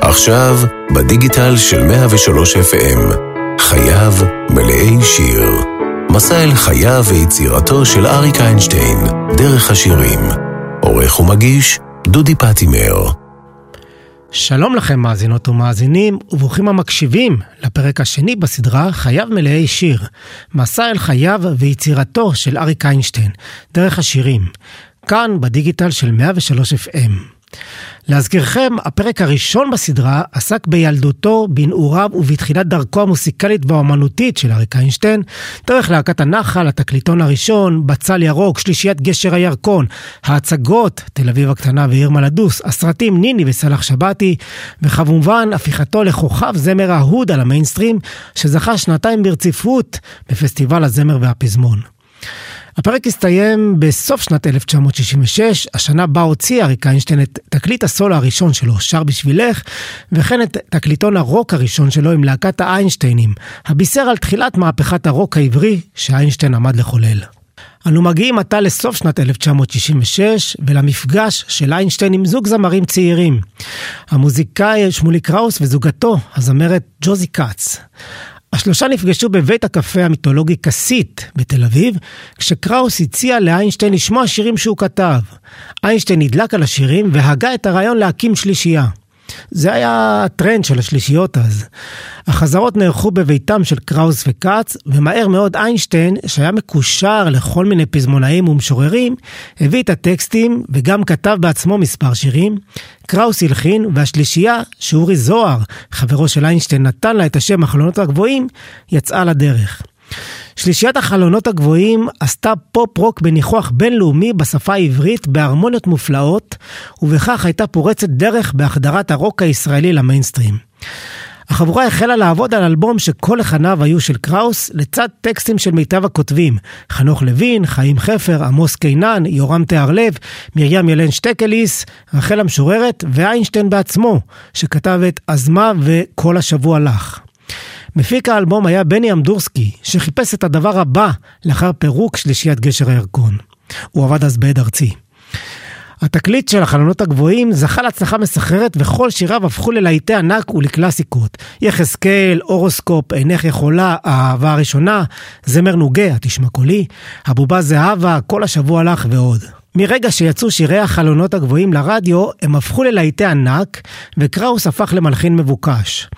עכשיו, בדיגיטל של 103 FM, חייו מלאי שיר. מסע אל חייו ויצירתו של אריק איינשטיין, דרך השירים. עורך ומגיש, דודי פטימר. שלום לכם מאזינות ומאזינים, וברוכים המקשיבים לפרק השני בסדרה חייו מלאי שיר. מסע אל חייו ויצירתו של אריק איינשטיין, דרך השירים. כאן בדיגיטל של 103 FM. להזכירכם, הפרק הראשון בסדרה עסק בילדותו, בנעוריו ובתחילת דרכו המוסיקלית והאומנותית של אריק איינשטיין, דרך להקת הנחל, התקליטון הראשון, בצל ירוק, שלישיית גשר הירקון, ההצגות, תל אביב הקטנה ועיר מלדוס, הסרטים ניני וסלאח שבתי, וכמובן הפיכתו לכוכב זמר אהוד על המיינסטרים, שזכה שנתיים ברציפות בפסטיבל הזמר והפזמון. הפרק הסתיים בסוף שנת 1966, השנה בה הוציא אריק איינשטיין את תקליט הסולו הראשון שלו, שר בשבילך, וכן את תקליטון הרוק הראשון שלו עם להקת האיינשטיינים, הבישר על תחילת מהפכת הרוק העברי שאיינשטיין עמד לחולל. אנו מגיעים עתה לסוף שנת 1966 ולמפגש של איינשטיין עם זוג זמרים צעירים. המוזיקאי שמולי קראוס וזוגתו, הזמרת ג'וזי כץ. השלושה נפגשו בבית הקפה המיתולוגי כסית בתל אביב, כשקראוס הציע לאיינשטיין לשמוע שירים שהוא כתב. איינשטיין נדלק על השירים והגה את הרעיון להקים שלישייה. זה היה הטרנד של השלישיות אז. החזרות נערכו בביתם של קראוס וכץ, ומהר מאוד איינשטיין, שהיה מקושר לכל מיני פזמונאים ומשוררים, הביא את הטקסטים וגם כתב בעצמו מספר שירים. קראוס הלחין, והשלישייה, שאורי זוהר, חברו של איינשטיין, נתן לה את השם החלונות הגבוהים, יצאה לדרך. שלישיית החלונות הגבוהים עשתה פופ-רוק בניחוח בינלאומי בשפה העברית בהרמוניות מופלאות, ובכך הייתה פורצת דרך בהחדרת הרוק הישראלי למיינסטרים. החבורה החלה לעבוד על אלבום שכל לחניו היו של קראוס, לצד טקסטים של מיטב הכותבים, חנוך לוין, חיים חפר, עמוס קינן, יורם טהרלב, מרים ילן שטקליס, רחל המשוררת ואיינשטיין בעצמו, שכתב את "אז מה" ו"כל השבוע לך". מפיק האלבום היה בני אמדורסקי, שחיפש את הדבר הבא לאחר פירוק שלישיית גשר הירקון. הוא עבד אז בעד ארצי. התקליט של החלונות הגבוהים זכה להצלחה מסחררת וכל שיריו הפכו ללהיטי ענק ולקלאסיקות. יחזקאל, אורוסקופ, אינך יכולה, האהבה הראשונה, זמר נוגה, התשמע קולי, הבובה זהבה, כל השבוע לך ועוד. מרגע שיצאו שירי החלונות הגבוהים לרדיו, הם הפכו ללהיטי ענק, וקראוס הפך למלחין מבוקש.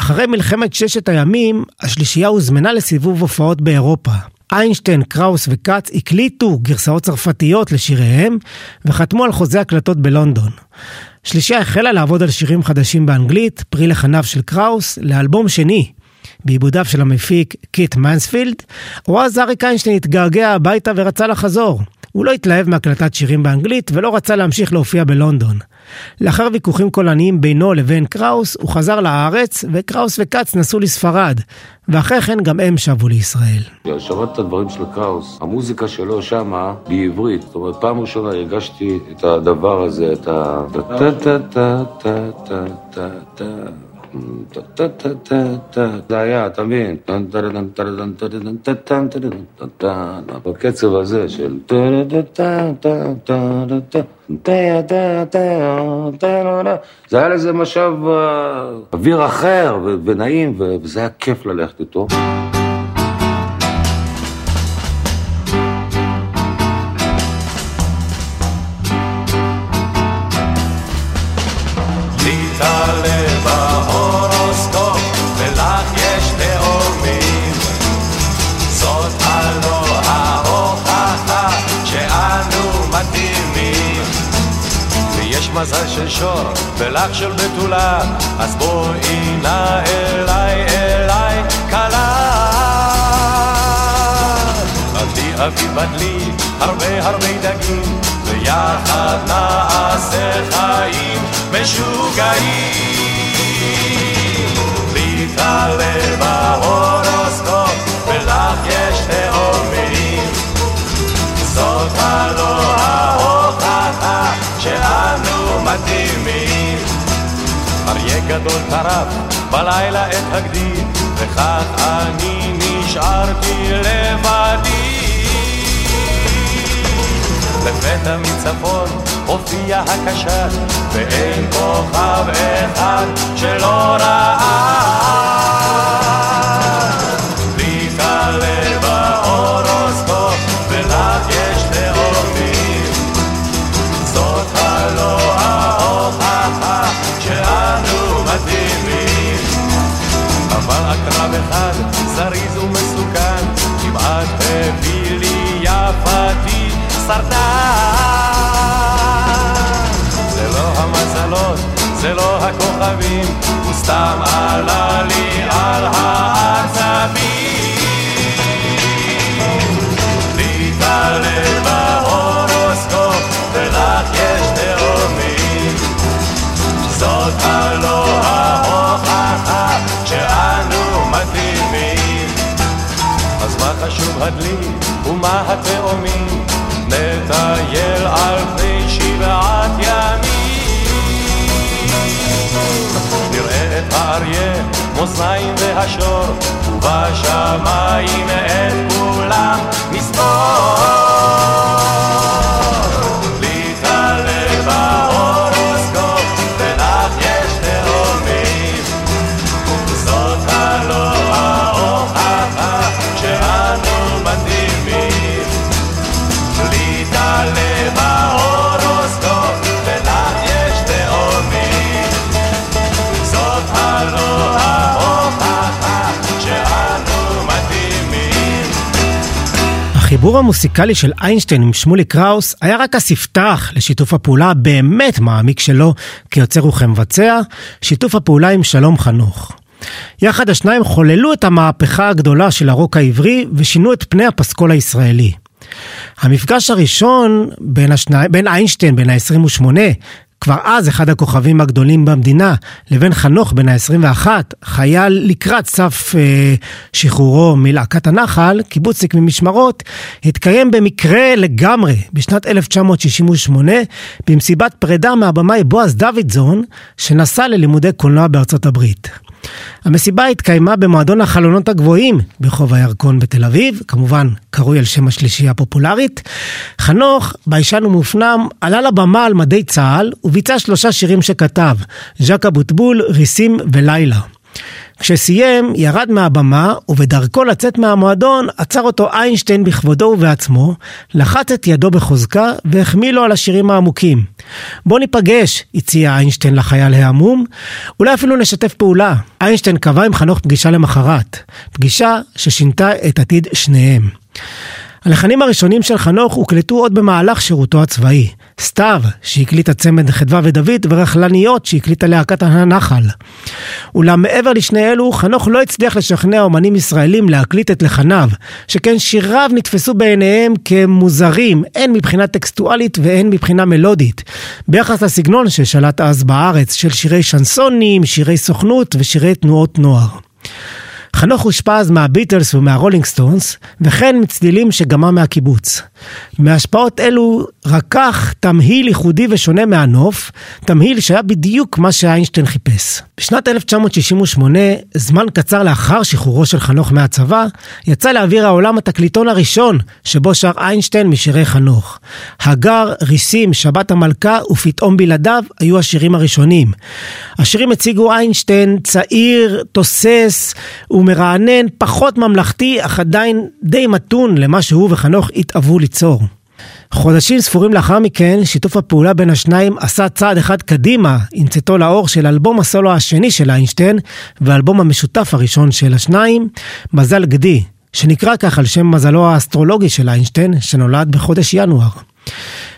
אחרי מלחמת ששת הימים, השלישייה הוזמנה לסיבוב הופעות באירופה. איינשטיין, קראוס וכץ הקליטו גרסאות צרפתיות לשיריהם, וחתמו על חוזה הקלטות בלונדון. שלישייה החלה לעבוד על שירים חדשים באנגלית, פרי לחניו של קראוס, לאלבום שני, בעיבודיו של המפיק קיט מנספילד, או אז אריק איינשטיין התגעגע הביתה ורצה לחזור. הוא לא התלהב מהקלטת שירים באנגלית ולא רצה להמשיך להופיע בלונדון. לאחר ויכוחים קולניים בינו לבין קראוס, הוא חזר לארץ, וקראוס וכץ נסעו לספרד, ואחרי כן גם הם שבו לישראל. שמעתי את הדברים של קראוס, המוזיקה שלו שמה בעברית, זאת אומרת, פעם ראשונה הרגשתי את הדבר הזה, את ה... זה היה, אתה מבין? בקצב הזה של... זה היה לזה משב אוויר אחר ונעים, וזה היה כיף ללכת איתו. מזל של שור ולך של בתולה, אז בואי נא אליי, אליי, כלה. בדלי אבי בדלי, הרבה הרבה דגים, ויחד נעשה חיים משוגעים. לי תעלה מדהימים. אריה גדול טרף בלילה את הגדי, וכך אני נשארתי לבדי. לפתע מצפון הופיע הקשת, ואין כוכב אחד שלא ראה. יפתי סרטן. זה לא המזלות, זה לא הכוכבים, הוא סתם עלה לי על העצבים. להתעלל בהורוסקופ, ולך יש תאומים. זאת הלא ההוכחה שאנו מתאימים. אז מה חשוב הדלי ומה התאומים? נטייל על פני שבעת ימים. נראה את האריה, מאזניים והשור, ובשמיים את כולם נספור. החיבור המוסיקלי של איינשטיין עם שמולי קראוס היה רק הספתח לשיתוף הפעולה הבאמת מעמיק שלו כיוצר וכמבצע, שיתוף הפעולה עם שלום חנוך. יחד השניים חוללו את המהפכה הגדולה של הרוק העברי ושינו את פני הפסקול הישראלי. המפגש הראשון בין, השני, בין איינשטיין, בין ה-28, כבר אז אחד הכוכבים הגדולים במדינה, לבין חנוך בן ה-21, חייל לקראת סף אה, שחרורו מלהקת הנחל, קיבוצניק ממשמרות, התקיים במקרה לגמרי בשנת 1968 במסיבת פרידה מהבמאי בועז דוידזון, שנסע ללימודי קולנוע בארצות הברית. המסיבה התקיימה במועדון החלונות הגבוהים ברחוב הירקון בתל אביב, כמובן קרוי על שם השלישייה הפופולרית. חנוך, ביישן ומופנם, עלה לבמה על מדי צה"ל וביצע שלושה שירים שכתב, ז'ק אבוטבול, ריסים ולילה. כשסיים, ירד מהבמה, ובדרכו לצאת מהמועדון, עצר אותו איינשטיין בכבודו ובעצמו, לחץ את ידו בחוזקה, והחמיא לו על השירים העמוקים. בוא ניפגש, הציע איינשטיין לחייל ההמום, אולי אפילו נשתף פעולה. איינשטיין קבע עם חנוך פגישה למחרת, פגישה ששינתה את עתיד שניהם. הלחנים הראשונים של חנוך הוקלטו עוד במהלך שירותו הצבאי. סתיו, שהקליט הצמד חדווה ודוד, ורכלניות, שהקליטה להקת הנחל. אולם מעבר לשני אלו, חנוך לא הצליח לשכנע אומנים ישראלים להקליט את לחניו, שכן שיריו נתפסו בעיניהם כמוזרים, הן מבחינה טקסטואלית והן מבחינה מלודית, ביחס לסגנון ששלט אז בארץ, של שירי שנסונים, שירי סוכנות ושירי תנועות נוער. חנוך הושפע אז מהביטלס ומהרולינג סטונס, וכן מצלילים שגמע מהקיבוץ. מהשפעות אלו רקח תמהיל ייחודי ושונה מהנוף, תמהיל שהיה בדיוק מה שאיינשטיין חיפש. בשנת 1968, זמן קצר לאחר שחרורו של חנוך מהצבא, יצא לאוויר העולם התקליטון הראשון שבו שר איינשטיין משירי חנוך. הגר, ריסים, שבת המלכה ופתאום בלעדיו היו השירים הראשונים. השירים הציגו איינשטיין צעיר, תוסס ומרענן, פחות ממלכתי, אך עדיין די מתון למה שהוא וחנוך התאוו ליצור. חודשים ספורים לאחר מכן, שיתוף הפעולה בין השניים עשה צעד אחד קדימה עם צאתו לאור של אלבום הסולו השני של איינשטיין, והאלבום המשותף הראשון של השניים, מזל גדי, שנקרא כך על שם מזלו האסטרולוגי של איינשטיין, שנולד בחודש ינואר.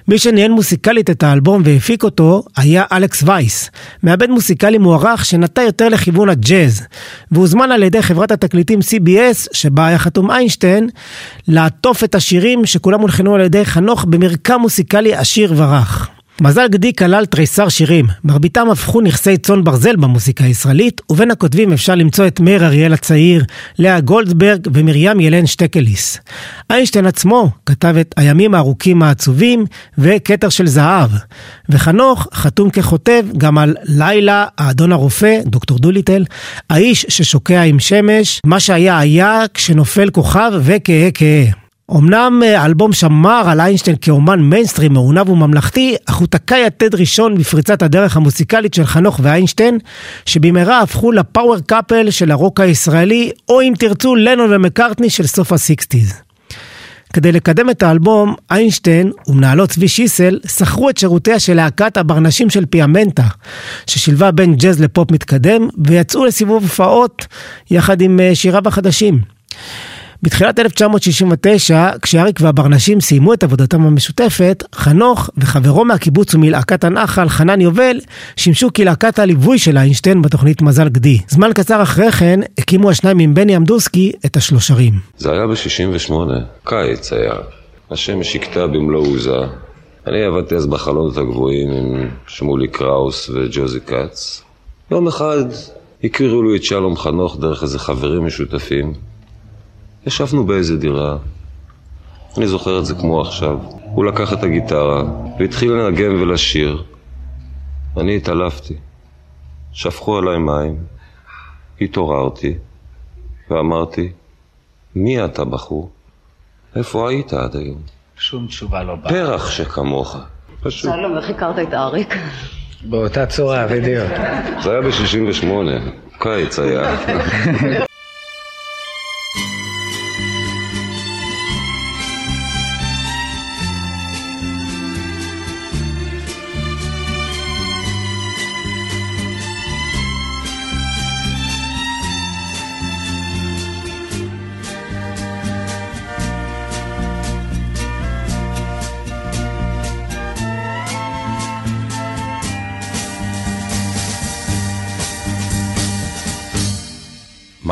מי שניהל מוסיקלית את האלבום והפיק אותו היה אלכס וייס, מעבד מוסיקלי מוערך שנטה יותר לכיוון הג'אז, והוזמן על ידי חברת התקליטים CBS, שבה היה חתום איינשטיין, לעטוף את השירים שכולם הולחנו על ידי חנוך במרקם מוסיקלי עשיר ורך. מזל גדי כלל תריסר שירים, מרביתם הפכו נכסי צאן ברזל במוסיקה הישראלית, ובין הכותבים אפשר למצוא את מאיר אריאל הצעיר, לאה גולדברג ומרים ילן שטקליס. איינשטיין עצמו כתב את הימים הארוכים העצובים וכתר של זהב, וחנוך חתום ככותב גם על לילה, האדון הרופא, דוקטור דוליטל, האיש ששוקע עם שמש, מה שהיה היה כשנופל כוכב וכהה כהה. אמנם אה, האלבום שמר על איינשטיין כאומן מיינסטרים מעונב וממלכתי, אך הוא תקע יתד ראשון בפריצת הדרך המוסיקלית של חנוך ואיינשטיין, שבמהרה הפכו ל power couple של הרוק הישראלי, או אם תרצו, לנון ומקארטני של סוף ה sixties. כדי לקדם את האלבום, איינשטיין ומנהלו צבי שיסל שכרו את שירותיה של להקת הברנשים של פיאמנטה, ששילבה בין ג'אז לפופ מתקדם, ויצאו לסיבוב הופעות יחד עם אה, שיריו החדשים. בתחילת 1969, כשאריק והברנשים סיימו את עבודתם המשותפת, חנוך וחברו מהקיבוץ ומלהקת הנחל, חנן יובל, שימשו כלהקת הליווי של איינשטיין בתוכנית מזל גדי. זמן קצר אחרי כן, הקימו השניים עם בני אמדוסקי את השלושרים. זה היה ב-68, קיץ היה. השמש הכתה במלוא עוזה. אני עבדתי אז בחלונות הגבוהים עם שמולי קראוס וג'וזי כץ. יום אחד הכירו לי את שלום חנוך דרך איזה חברים משותפים. ישבנו באיזה דירה, אני זוכר את זה כמו עכשיו. הוא לקח את הגיטרה והתחיל לנגן ולשיר. אני התעלפתי. שפכו עליי מים, התעוררתי ואמרתי, מי אתה בחור? איפה היית עד היום? שום תשובה לא באה. פרח שכמוך. פשוט. שלום, איך הכרת את אריק? באותה צורה, בדיוק. זה היה ב-68, קיץ היה.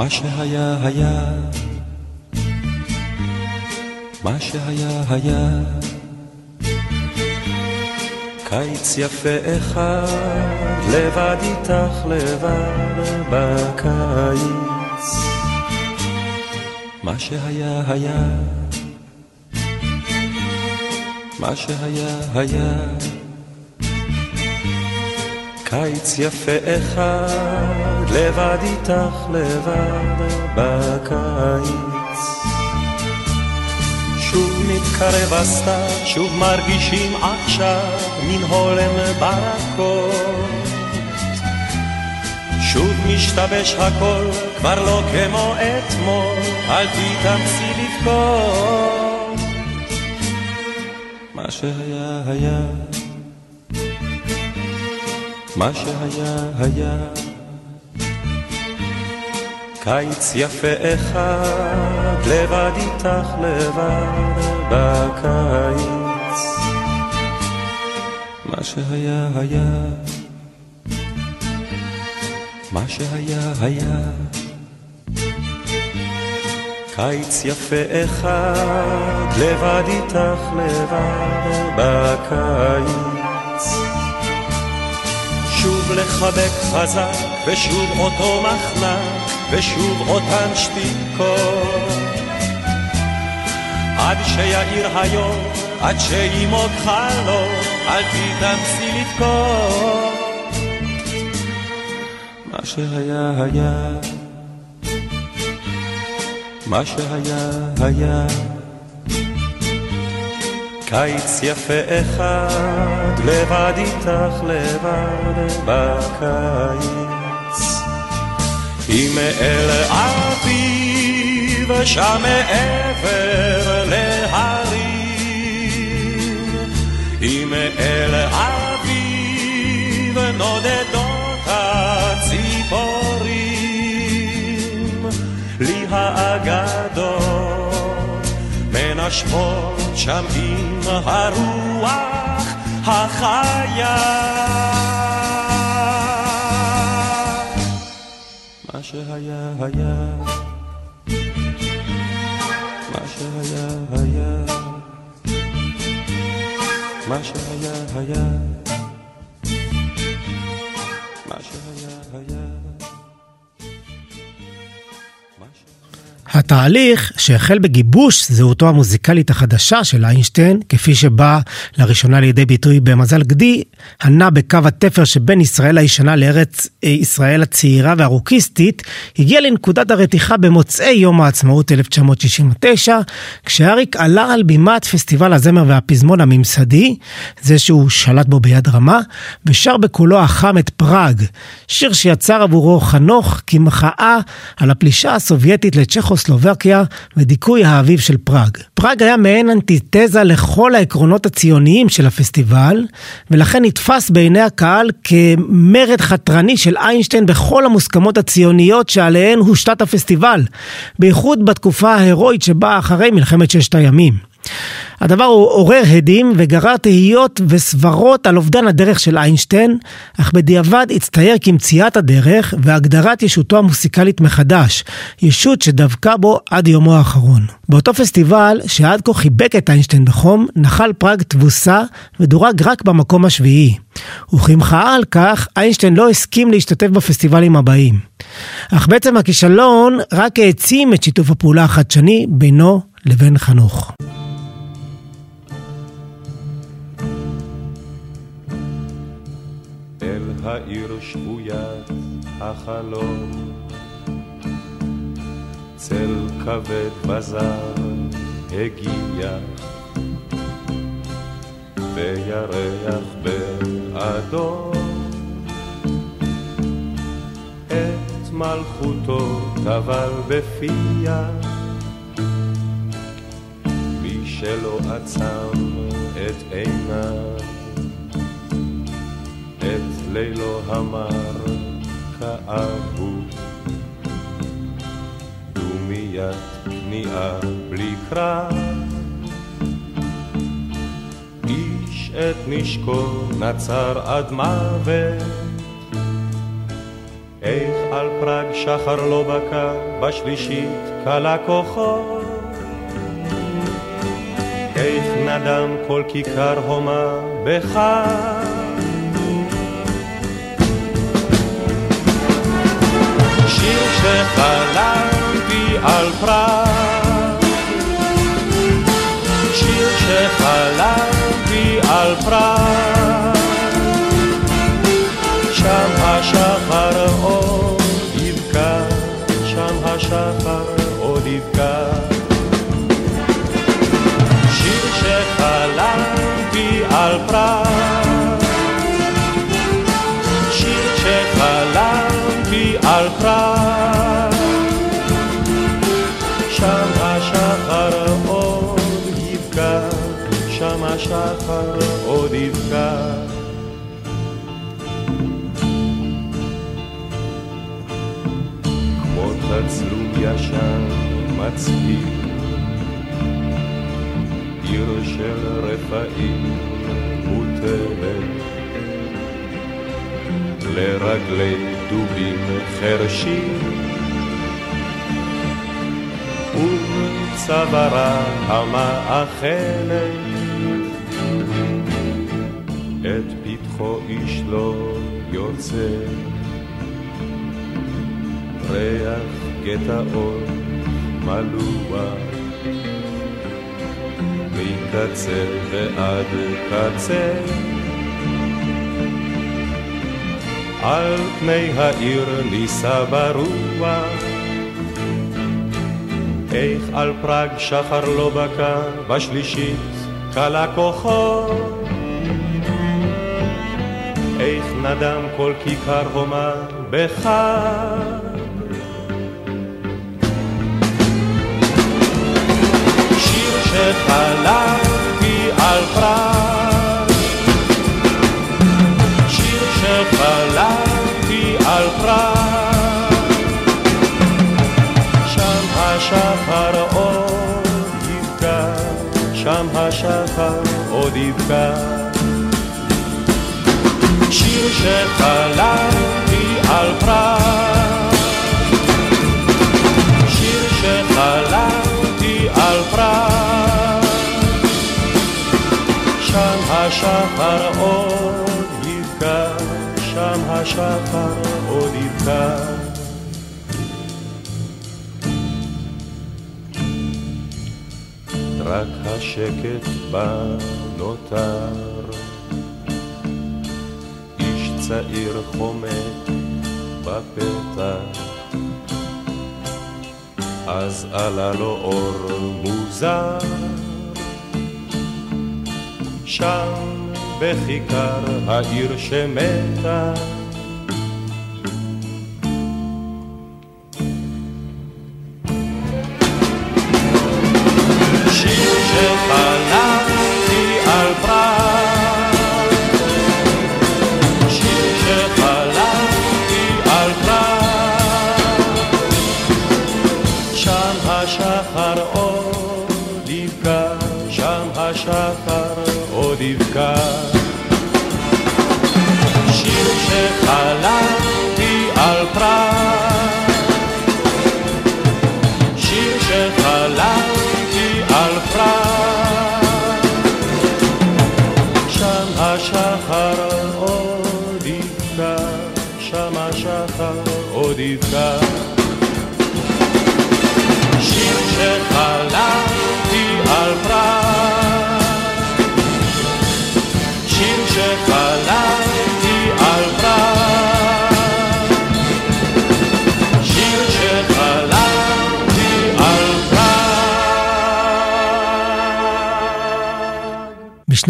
מה שהיה היה, מה שהיה היה, קיץ יפה אחד, לבד איתך לבד בקיץ. מה שהיה היה, מה שהיה היה, קיץ יפה אחד, לבד איתך לבד בקיץ. שוב מתקרב הסתיו, שוב מרגישים עכשיו מן הולם ברקות. שוב משתבש הכל, כבר לא כמו אתמול, אל תתאמצי לבכות. מה שהיה היה מה שהיה היה קיץ יפה אחד, לבד איתך לבד בקיץ. מה שהיה היה, מה שהיה היה, קיץ יפה אחד, לבד איתך לבד בקיץ. לחבק חזק, ושוב אותו מחנק, ושוב אותן שתיקות. עד שיאיר היום, עד שימוג חלום, אל תתאמצי לבכות. מה שהיה היה, מה שהיה היה. קיץ יפה אחד, לבד איתך לבד בקיץ. אם אל אביב שם מעבר להרים, אם אל אביב נודדות מנשמות שם עם הרוח החיה. מה שהיה היה, מה שהיה היה, מה שהיה היה, התהליך שהחל בגיבוש זהותו המוזיקלית החדשה של איינשטיין, כפי שבא לראשונה לידי ביטוי במזל גדי, הנע בקו התפר שבין ישראל הישנה לארץ אה, ישראל הצעירה והרוקיסטית, הגיע לנקודת הרתיחה במוצאי יום העצמאות 1969, כשאריק עלה על בימת פסטיבל הזמר והפזמון הממסדי, זה שהוא שלט בו ביד רמה, ושר בקולו החם את פראג, שיר שיצר עבורו חנוך כמחאה על הפלישה הסובייטית לצ'כוס צ'כוסלובקיה ודיכוי האביב של פראג. פראג היה מעין אנטיתזה לכל העקרונות הציוניים של הפסטיבל, ולכן נתפס בעיני הקהל כמרד חתרני של איינשטיין בכל המוסכמות הציוניות שעליהן הושתת הפסטיבל, בייחוד בתקופה ההירואית שבאה אחרי מלחמת ששת הימים. הדבר עורר הדים וגרר תהיות וסברות על אובדן הדרך של איינשטיין, אך בדיעבד הצטייר כמציאת הדרך והגדרת ישותו המוסיקלית מחדש, ישות שדבקה בו עד יומו האחרון. באותו פסטיבל, שעד כה חיבק את איינשטיין בחום, נחל פראג תבוסה ודורג רק במקום השביעי. וכמחאה על כך, איינשטיין לא הסכים להשתתף בפסטיבלים הבאים. אך בעצם הכישלון רק העצים את שיתוף הפעולה החדשני בינו לבין חנוך. העיר שבוית החלום. צל כבד בזר הגיע, וירח באדום. את מלכותו טבל בפיה, מי שלא עצם את עיניו. את לילו המר כאבו. דומיית כניעה בלי קרב איש את נשקו נצר עד מוות. איך על פראג שחר לא בקע בשלישית כלה כוחו. איך נדם כל כיכר הומה בחג שחלמתי על פראג, השחר עוד יבקע. כמו תצלום ישן מצהיר, עיר של רפאים מוטלת לרגלי דובים חרשים. ובצווארה המאכלת את פתחו איש לא יוצא. ריח גטאות מלוח מקצה ועד קצה. על פני העיר נישא ברוח. איך על פראג שחר לא בקע בשלישית כלה כוחו איך נדם כל כיכר הומה בחג. שיר שחלמתי על פראג, שיר שחלמתי על פראג, שם השחר עוד יבקע, שם השחר עוד יבקע. שיר שחלמתי על פראג, שיר שחלמתי על פראג, שם השחר עוד יבקע, שם השחר עוד יבקע. רק השקט בה. צעיר חומק בפתח, אז עלה לו אור מוזר. שם בכיכר העיר שמתה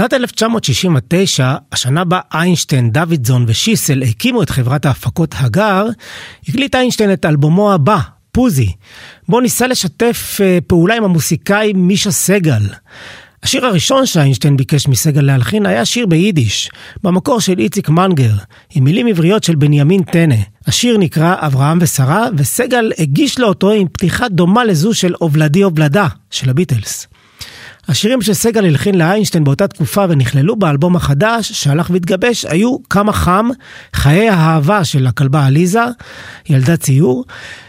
בשנת 1969, השנה בה איינשטיין, דוידזון ושיסל הקימו את חברת ההפקות הגר, הקליט איינשטיין את אלבומו הבא, פוזי, בו ניסה לשתף אה, פעולה עם המוסיקאי מישה סגל. השיר הראשון שאיינשטיין ביקש מסגל להלחין היה שיר ביידיש, במקור של איציק מנגר, עם מילים עבריות של בנימין טנא. השיר נקרא אברהם ושרה, וסגל הגיש לו אותו עם פתיחה דומה לזו של אובלדי אובלדה של הביטלס. השירים שסגל הלחין לאיינשטיין באותה תקופה ונכללו באלבום החדש שהלך והתגבש היו כמה חם, חיי האהבה של הכלבה עליזה, ילדה ציור,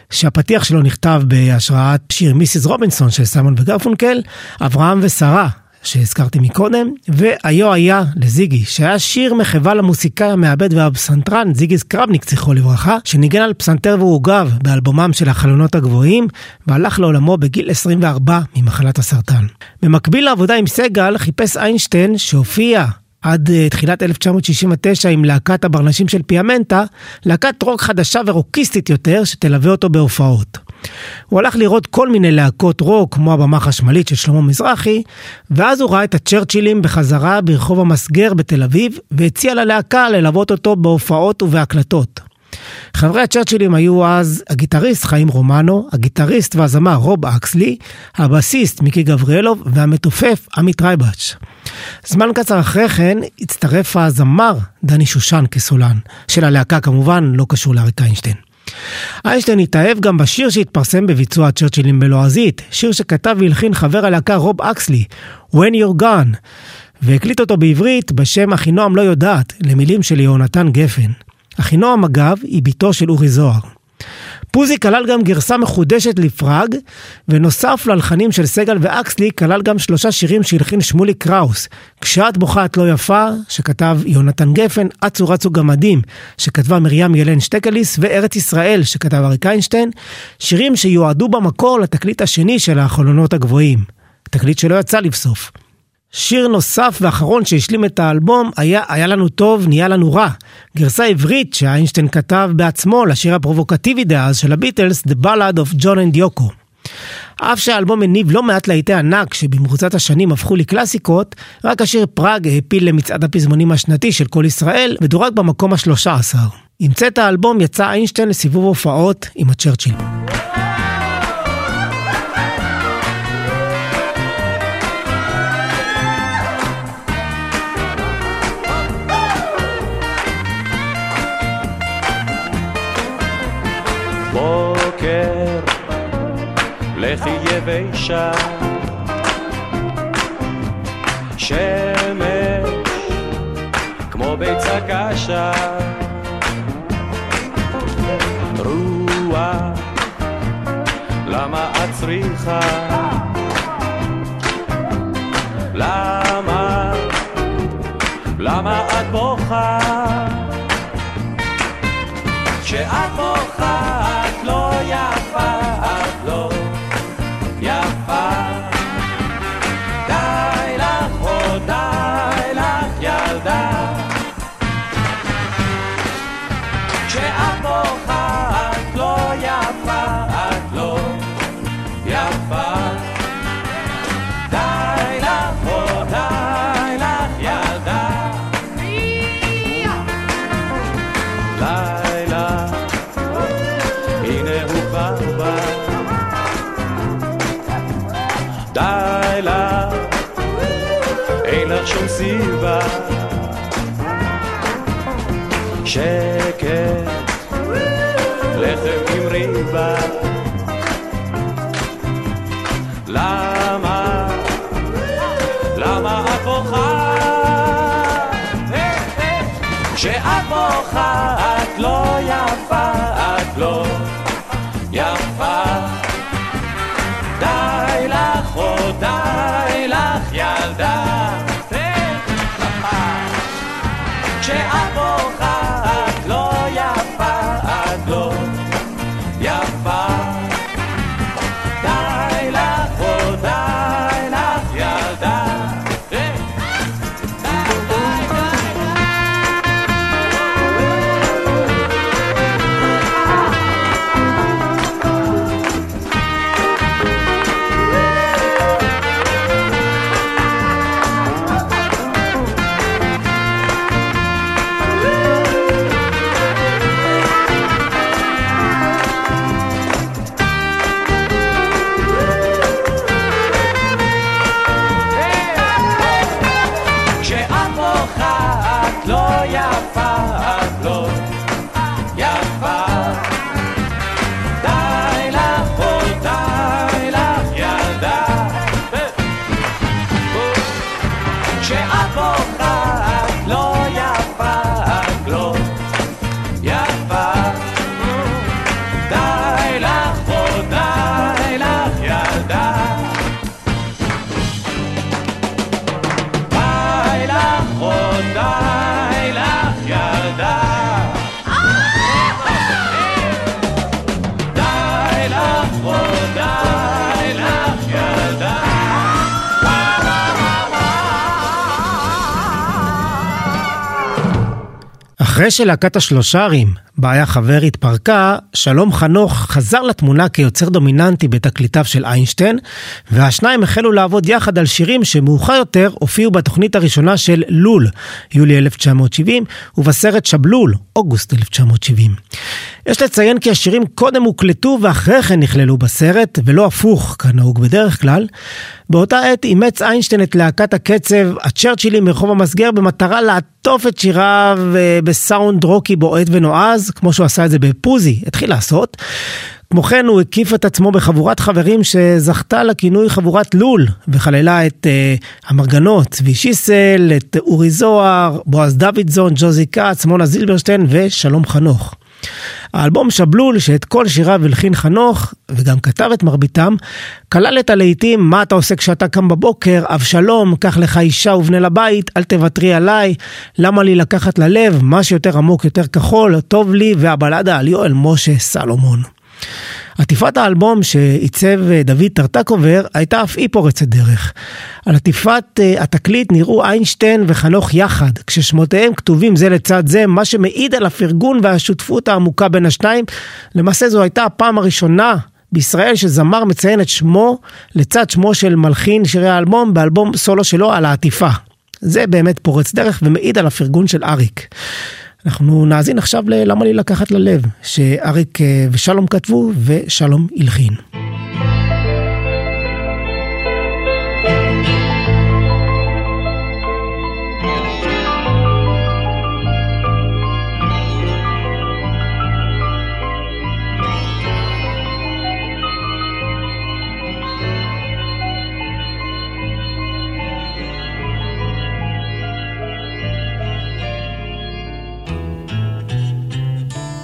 שהפתיח שלו נכתב בהשראת שיר מיסיס רובינסון של סיימון וגרפונקל, אברהם ושרה שהזכרתי מקודם, והיו היה לזיגי, שהיה שיר מחווה למוסיקאי המעבד והפסנתרן, זיגי סקרבניק, זכרו לברכה, שניגן על פסנתר ועוגב באלבומם של החלונות הגבוהים, והלך לעולמו בגיל 24 ממחלת הסרטן. במקביל לעבודה עם סגל, חיפש איינשטיין, שהופיע עד uh, תחילת 1969 עם להקת הברנשים של פיאמנטה, להקת רוק חדשה ורוקיסטית יותר, שתלווה אותו בהופעות. הוא הלך לראות כל מיני להקות רוק, כמו הבמה החשמלית של שלמה מזרחי, ואז הוא ראה את הצ'רצ'ילים בחזרה ברחוב המסגר בתל אביב, והציע ללהקה ללוות אותו בהופעות ובהקלטות. חברי הצ'רצ'ילים היו אז הגיטריסט חיים רומנו, הגיטריסט והזמר רוב אקסלי, הבסיסט מיקי גבריאלוב והמתופף עמית רייבץ'. זמן קצר אחרי כן הצטרף הזמר דני שושן כסולן, של הלהקה כמובן לא קשור לאריק איינשטיין. איינשטיין התאהב גם בשיר שהתפרסם בביצוע הצ'רצ'ילים בלועזית, שיר שכתב והלחין חבר הלהקה רוב אקסלי, When You're Gone, והקליט אותו בעברית בשם אחינועם לא יודעת, למילים של יהונתן גפן. אחינועם אגב היא בתו של אורי זוהר. פוזי כלל גם גרסה מחודשת לפראג, ונוסף ללחנים של סגל ואקסלי, כלל גם שלושה שירים שהלחין שמולי קראוס. כשאת בוכה את לא יפה, שכתב יונתן גפן, אצו רצו גמדים, שכתבה מרים ילן שטקליס, וארץ ישראל, שכתב אריק איינשטיין, שירים שיועדו במקור לתקליט השני של החלונות הגבוהים. תקליט שלא יצא לבסוף. שיר נוסף ואחרון שהשלים את האלבום היה "היה לנו טוב, נהיה לנו רע", גרסה עברית שאיינשטיין כתב בעצמו לשיר הפרובוקטיבי דאז של הביטלס, The Ballad of John and Yoko. אף שהאלבום הניב לא מעט להיטי ענק שבמרוצת השנים הפכו לקלאסיקות, רק השיר פראג העפיל למצעד הפזמונים השנתי של כל ישראל ודורג במקום השלושה עשר. עם צאת האלבום יצא איינשטיין לסיבוב הופעות עם הצ'רצ'יל. לכי יבשה. שמש כמו ביצה קשה רוח למה את צריכה? למה? למה את בוכה? כשאת בוכה שקט, לחם עם ריבה. למה, למה את בוכה? כשאת בוכה את לא יפה, את לא יפה. די לך, או די לך, ילדה. כשאת אחרי שלהקת השלושרים, בה היה חבר, התפרקה, שלום חנוך חזר לתמונה כיוצר דומיננטי בתקליטיו של איינשטיין, והשניים החלו לעבוד יחד על שירים שמאוחר יותר הופיעו בתוכנית הראשונה של לול, יולי 1970, ובסרט שבלול, אוגוסט 1970. יש לציין כי השירים קודם הוקלטו ואחרי כן נכללו בסרט, ולא הפוך, כנהוג בדרך כלל. באותה עת אימץ איינשטיין את להקת הקצב, הצ'רצ'ילים מרחוב המסגר, במטרה לעטוף את שיריו אה, בסאונד רוקי בועט ונועז, כמו שהוא עשה את זה בפוזי, התחיל לעשות. כמו כן הוא הקיף את עצמו בחבורת חברים שזכתה לכינוי חבורת לול, וכללה את uh, המרגנות, צבי שיסל, את אורי זוהר, בועז דוידזון, ג'וזי כץ, מונה זילברשטיין ושלום חנוך. האלבום שבלול, שאת כל שיריו הלחין חנוך, וגם כתב את מרביתם, כלל את הלהיטים "מה אתה עושה כשאתה קם בבוקר", "אבשלום", "קח לך אישה ובנה לבית", "אל תוותרי עליי", "למה לי לקחת ללב", "מה שיותר עמוק יותר כחול", "טוב לי", והבלדה על יואל משה סלומון. עטיפת האלבום שעיצב אה, דוד טרטקובר הייתה אף היא פורצת דרך. על עטיפת uh, התקליט נראו איינשטיין וחנוך יחד, כששמותיהם כתובים זה לצד זה, מה שמעיד על הפרגון והשותפות העמוקה בין השניים. למעשה זו הייתה הפעם הראשונה בישראל שזמר מציין את שמו לצד שמו של מלחין שירי האלבום באלבום סולו שלו על העטיפה. זה באמת פורץ דרך ומעיד על הפרגון של אריק. אנחנו נאזין עכשיו ל"למה לי לקחת ללב", שאריק אה, ושלום כתבו ושלום הלחין.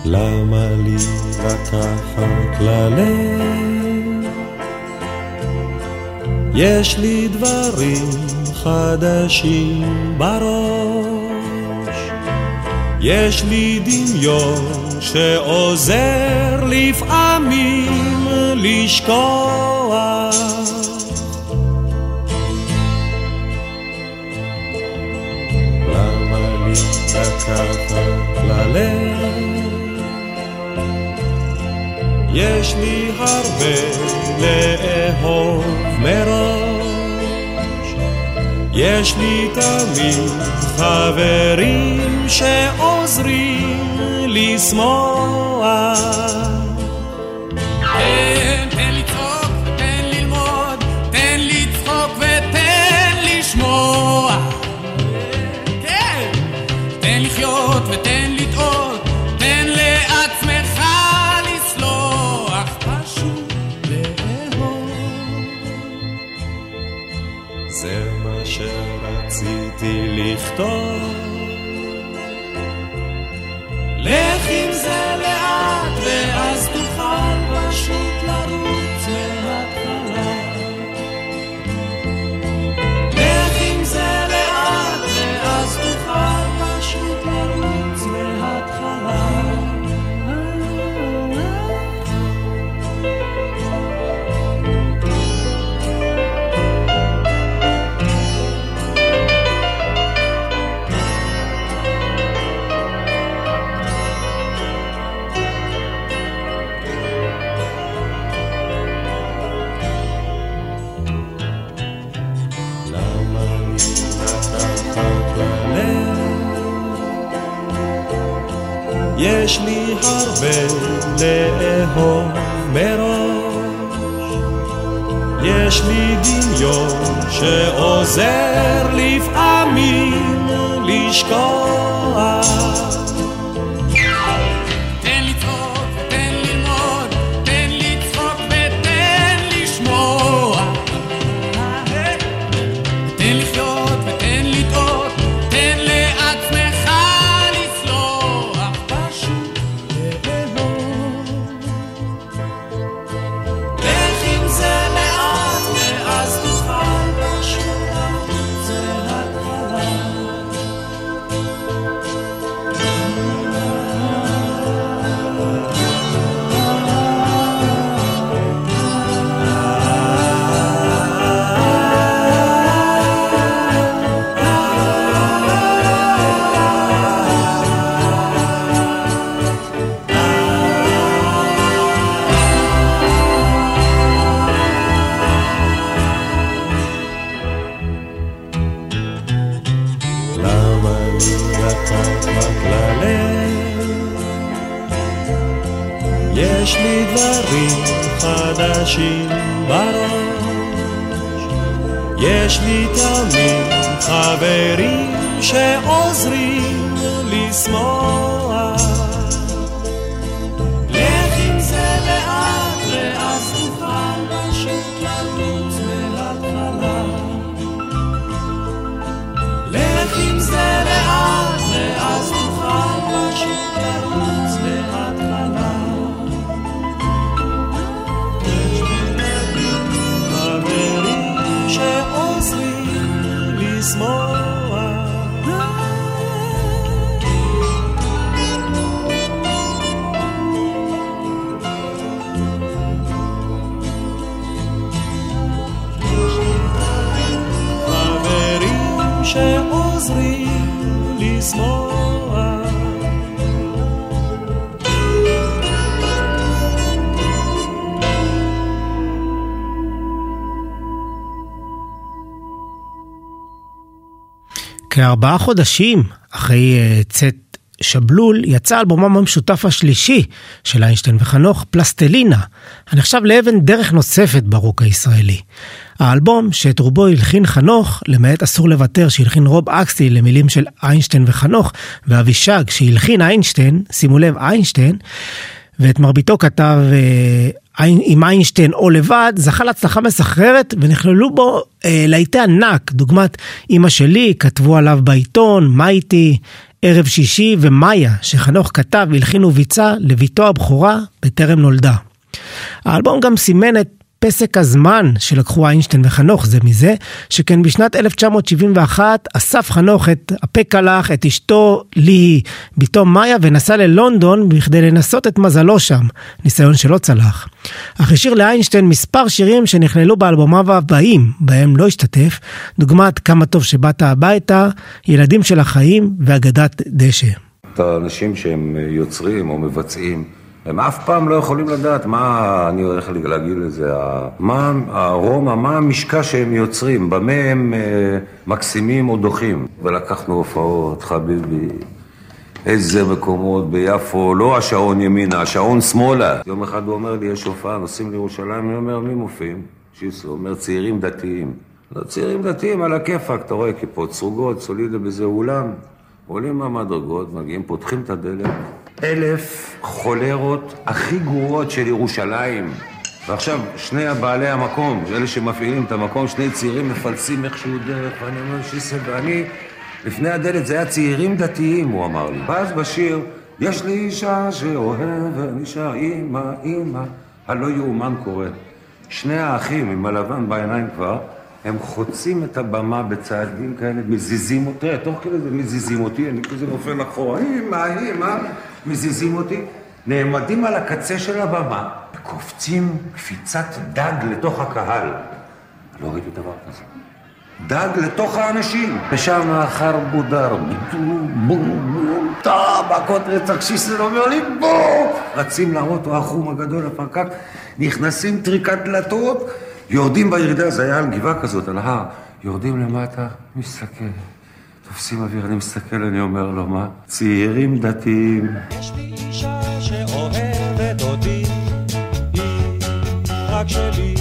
למה לי לקחת ללב? יש לי דברים חדשים בראש, יש לי דמיון שעוזר לפעמים לשכוח. למה לי לקחת ללב? יש לי הרבה לאהוב מראש, יש לי תמיד חברים שעוזרים לשמוח לכתוב. לך עם זה לאט ואז תוכל פשוט יש לי הרבה לאהוב מראש, יש לי דמיון שעוזר לפעמים לשכוח. חברים שעוזרים לשמוח. כארבעה חודשים אחרי uh, צאת שבלול, יצא אלבומם המשותף השלישי של איינשטיין וחנוך, פלסטלינה, הנחשב לאבן דרך נוספת ברוק הישראלי. האלבום, שאת רובו הלחין חנוך, למעט אסור לוותר שהלחין רוב אקסי למילים של איינשטיין וחנוך, ואבישג שהלחין איינשטיין, שימו לב, איינשטיין, ואת מרביתו כתב אה, עם איינשטיין או לבד, זכה להצלחה מסחררת ונכללו בו אה, להיטי ענק, דוגמת אמא שלי, כתבו עליו בעיתון, מה איתי, ערב שישי ומאיה, שחנוך כתב, הלחין וביצע לביתו הבכורה בטרם נולדה. האלבום גם סימן את פסק הזמן שלקחו איינשטיין וחנוך זה מזה, שכן בשנת 1971 אסף חנוך את הפקלח, את אשתו ליהי, בתו מאיה, ונסע ללונדון בכדי לנסות את מזלו שם, ניסיון שלא צלח. אך השאיר לאיינשטיין מספר שירים שנכללו באלבומיו הבאים, בהם לא השתתף, דוגמת כמה טוב שבאת הביתה, ילדים של החיים ואגדת דשא. את האנשים שהם יוצרים או מבצעים הם אף פעם לא יכולים לדעת מה, אני הולך להגיד לזה, מה הרומא, מה המשקע שהם יוצרים, במה הם אה, מקסימים או דוחים. ולקחנו הופעות, חביבי, איזה מקומות ביפו, לא השעון ימינה, השעון שמאלה. יום אחד הוא אומר לי, יש הופעה, נוסעים לירושלים, אני אומר, מי מופיעים? שיסו, אומר, צעירים דתיים. לא, צעירים דתיים על הכיפאק, אתה רואה, כיפות סרוגות, סולידה באיזה אולם, עולים מהמדרגות, מגיעים, פותחים את הדלת. אלף חולרות הכי גרועות של ירושלים. ועכשיו, שני הבעלי המקום, אלה שמפעילים את המקום, שני צעירים מפלסים איכשהו דרך, ואני אומר, שיסה, ואני, לפני הדלת זה היה צעירים דתיים, הוא אמר לי. ואז בשיר, יש לי אישה שאוהבת, אישה, אימא, אימא, הלא יאומן קורה. שני האחים עם הלבן בעיניים כבר, הם חוצים את הבמה בצעדים כאלה, מזיזים אותי, תוך כדי זה מזיזים אותי, אני כזה נופל אחורה, אימא, אימא, מזיזים אותי, נעמדים על הקצה של הבמה, וקופצים קפיצת דג לתוך הקהל. לא ראיתי דבר כזה. דג לתוך האנשים. ושם אחר בודר, בום, בום, מכות רצח שיסל אומר לי בום! רצים לאוטו החום הגדול, הפרקק, נכנסים טריקת דלתות, יורדים בירידה, זה היה על גבעה כזאת, על הר, יורדים למטה, מסתכל, תופסים אוויר, אני מסתכל, אני אומר לו, מה? צעירים דתיים. יש לי אישה שאוהבת אותי, היא רק שלי.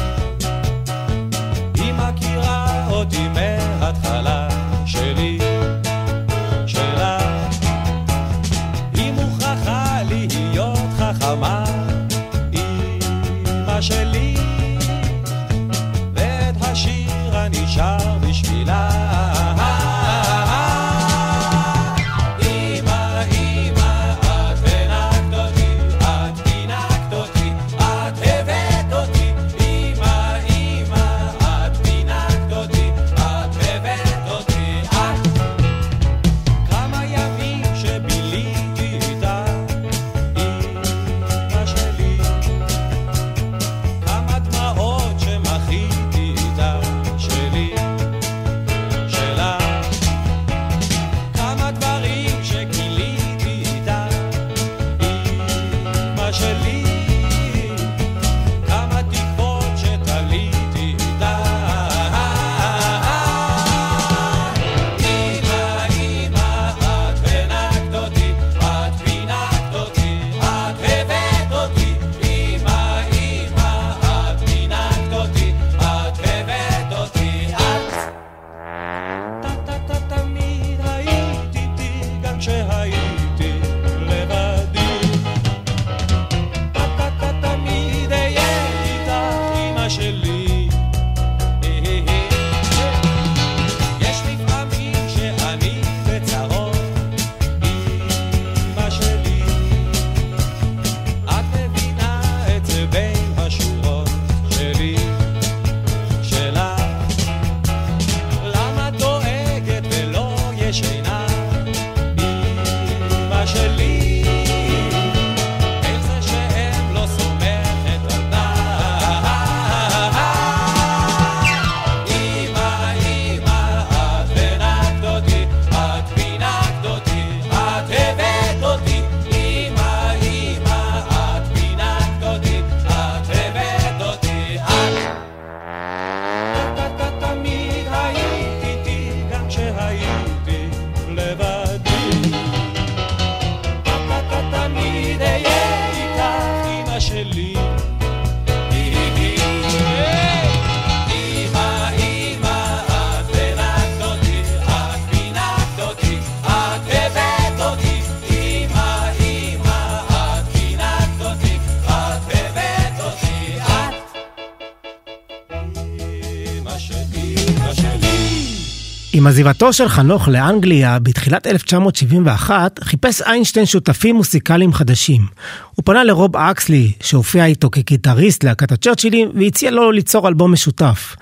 עם עזיבתו של חנוך לאנגליה בתחילת 1971, חיפש איינשטיין שותפים מוסיקליים חדשים. הוא פנה לרוב אקסלי, שהופיע איתו כגיטריסט להקת הצ'רצ'ילים, והציע לו ליצור אלבום משותף.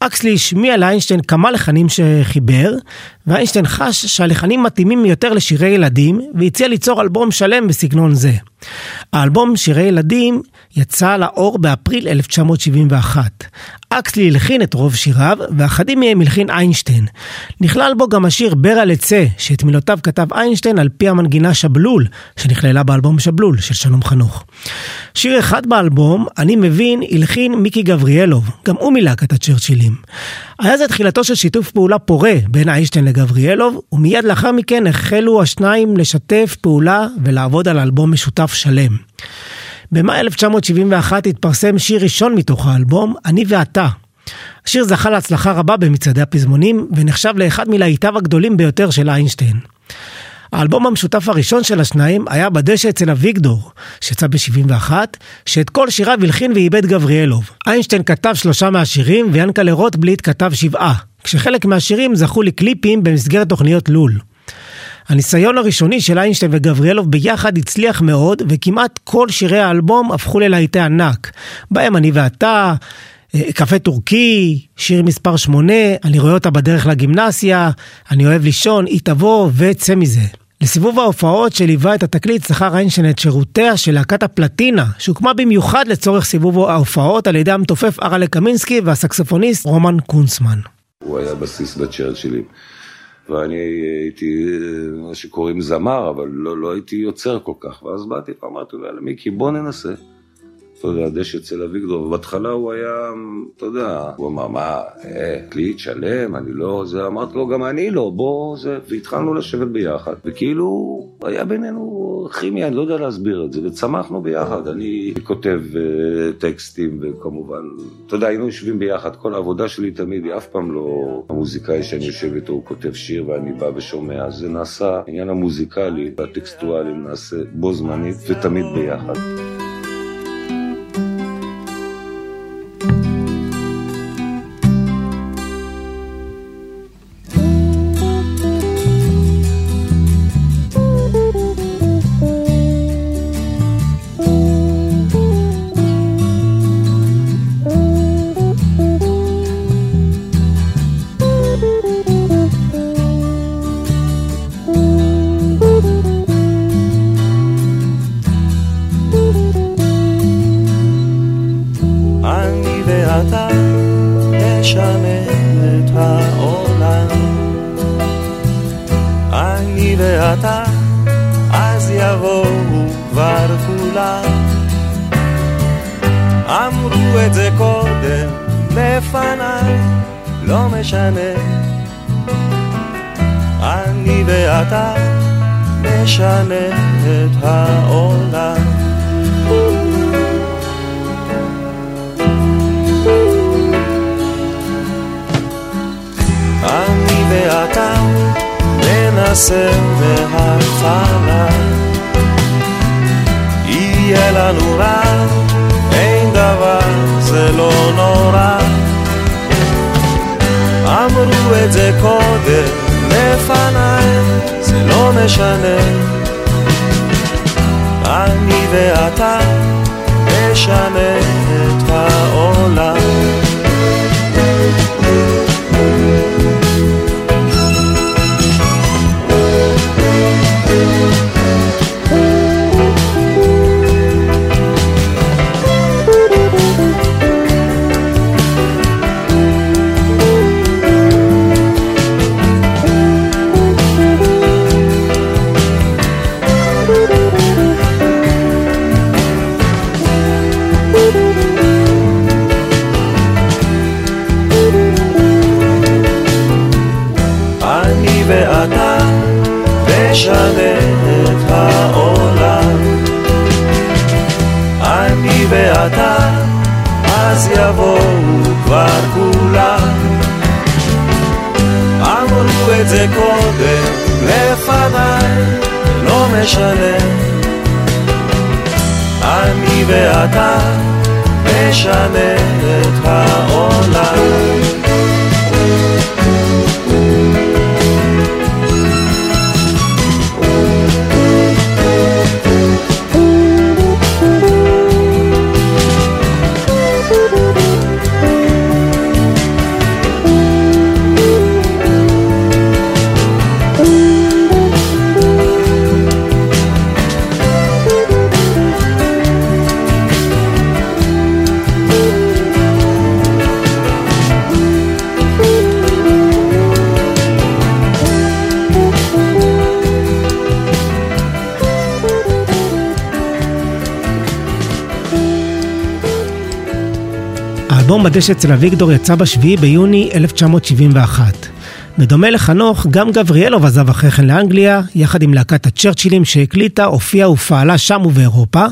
אקסלי השמיע לאיינשטיין כמה לחנים שחיבר, ואיינשטיין חש שהלחנים מתאימים יותר לשירי ילדים, והציע ליצור אלבום שלם בסגנון זה. האלבום שירי ילדים יצא לאור באפריל 1971. אקסלי הלחין את רוב שיריו, ואחדים מהם הלחין איינשטיין. נכלל בו גם השיר "ברע לצא", שאת מילותיו כתב איינשטיין על פי המנגינה שבלול, שנכללה באלבום שבלול של שלום חנוך. שיר אחד באלבום, אני מבין, הלחין מיקי גבריאלוב, גם הוא מילק את הצ'רצ'ילים. היה זה תחילתו של שיתוף פעולה פורה בין איינשטיין לגבריאלוב, ומיד לאחר מכן החלו השניים לשתף פעולה ולעבוד על אלבום משותף שלם. במאי 1971 התפרסם שיר ראשון מתוך האלבום, אני ואתה. השיר זכה להצלחה רבה במצעדי הפזמונים, ונחשב לאחד מלהיטיו הגדולים ביותר של איינשטיין. האלבום המשותף הראשון של השניים היה בדשא אצל אביגדור, שיצא ב-71, שאת כל שיריו הלחין ועיבד גבריאלוב. איינשטיין כתב שלושה מהשירים, ויאנקלה רוטבליט כתב שבעה, כשחלק מהשירים זכו לקליפים במסגרת תוכניות לול. הניסיון הראשוני של איינשטיין וגבריאלוב ביחד הצליח מאוד, וכמעט כל שירי האלבום הפכו ללהיטי ענק. בהם אני ואתה, אה, קפה טורקי, שיר מספר 8, אני רואה אותה בדרך לגימנסיה, אני אוהב לישון, היא תבוא וצא מזה. לסיבוב ההופעות שליווה את התקליט שכר איינשטיין את שירותיה של להקת הפלטינה, שהוקמה במיוחד לצורך סיבוב ההופעות על ידי המתופף אראלה קמינסקי והסקסופוניסט רומן קונצמן. הוא היה בסיס בצ'רצ'ילים. ואני הייתי מה שקוראים זמר, אבל לא, לא הייתי יוצר כל כך. ואז באתי ואמרתי יאללה מיקי, בוא ננסה. אתה יודע, דשא אצל אביגדור, ובהתחלה הוא היה, אתה יודע, הוא אמר, מה, אה, קליט שלם, אני לא, זה, אמרתי לו, גם אני לא, בוא, זה, והתחלנו לשבת ביחד, וכאילו, היה בינינו כימיה, אני לא יודע להסביר את זה, וצמחנו ביחד, אני כותב uh, טקסטים, וכמובן, אתה יודע, היינו יושבים ביחד, כל העבודה שלי תמיד, היא אף פעם לא המוזיקאי שאני יושב איתו, הוא כותב שיר ואני בא ושומע, זה נעשה, העניין המוזיקלי והטקסטואלי נעשה בו זמנית ותמיד ביחד. את זה קודם לפניי, זה לא משנה. אני ואתה נשנה את העולם אז יבואו כבר כולם. אמרו את זה קודם לפניי, לא משנה. אני ואתה נשנה את העולם. האלבום בדשא אצל אביגדור יצא ב-7 ביוני 1971. בדומה לחנוך, גם גבריאלוב עזב אחרי כן לאנגליה, יחד עם להקת הצ'רצ'ילים שהקליטה, הופיעה ופעלה שם ובאירופה,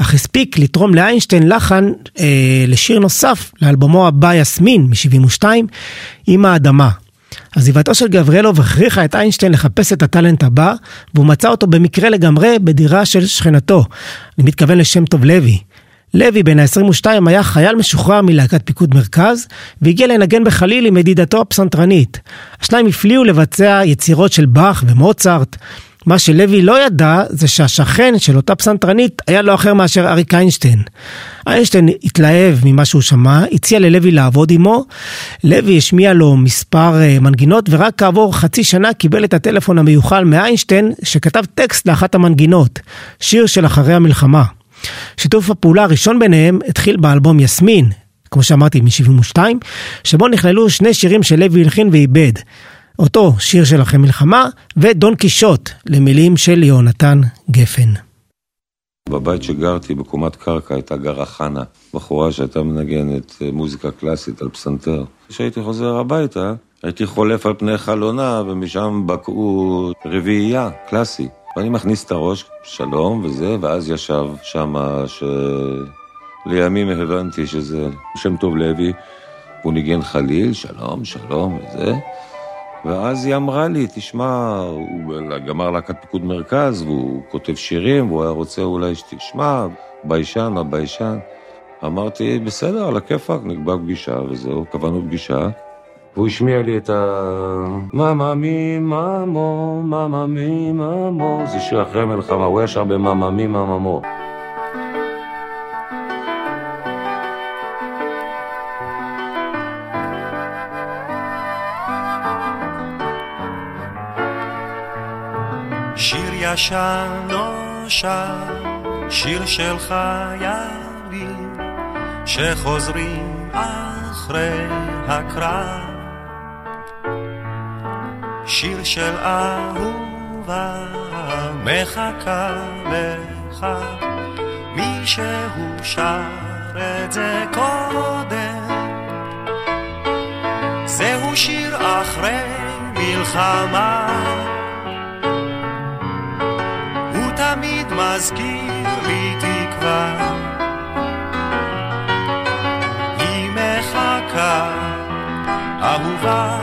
אך הספיק לתרום לאיינשטיין לחן אה, לשיר נוסף לאלבומו הבא יסמין מ-72, עם האדמה. עזיבתו של גבריאלוב הכריחה את איינשטיין לחפש את הטאלנט הבא, והוא מצא אותו במקרה לגמרי בדירה של שכנתו. אני מתכוון לשם טוב לוי. לוי, בן ה-22, היה חייל משוחרר מלהקת פיקוד מרכז, והגיע לנגן בחליל עם ידידתו הפסנתרנית. השניים הפליאו לבצע יצירות של באך ומוצרט. מה שלוי לא ידע, זה שהשכן של אותה פסנתרנית היה לא אחר מאשר אריק איינשטיין. איינשטיין התלהב ממה שהוא שמע, הציע ללוי לעבוד עמו. לוי השמיע לו מספר אה, מנגינות, ורק כעבור חצי שנה קיבל את הטלפון המיוחל מאיינשטיין, שכתב טקסט לאחת המנגינות, שיר של אחרי המלחמה. שיתוף הפעולה הראשון ביניהם התחיל באלבום יסמין, כמו שאמרתי, מ-72, שבו נכללו שני שירים שלוי הלחין ואיבד. אותו שיר של אחרי מלחמה, ודון קישוט, למילים של יהונתן גפן. בבית שגרתי בקומת קרקע הייתה גרה חנה, בחורה שהייתה מנגנת אה, מוזיקה קלאסית על פסנתר. כשהייתי חוזר הביתה, הייתי חולף על פני חלונה, ומשם בקעו רביעייה, קלאסי. ואני מכניס את הראש, שלום וזה, ואז ישב שמה, שלימים הבנתי שזה שם טוב לוי, הוא ניגן חליל, שלום, שלום וזה. ואז היא אמרה לי, תשמע, הוא גמר להקת פיקוד מרכז, והוא כותב שירים, והוא היה רוצה אולי שתשמע, ביישן, הביישן. אמרתי, בסדר, על הכיפאק, נקבע פגישה וזהו, קבענו פגישה. והוא השמיע לי את ה... מאמא מי מאמו, מאמא זה שיר אחרי המלחמה, הוא ישר במאמא מי מאמו. שיר ישן נושן, שיר של חיילים שחוזרים אחרי הקרב. שיר של אהובה מחכה לך, מישהו שר את זה קודם. זהו שיר אחרי מלחמה. הוא תמיד מזכיר לי תקווה. היא מחכה, אהובה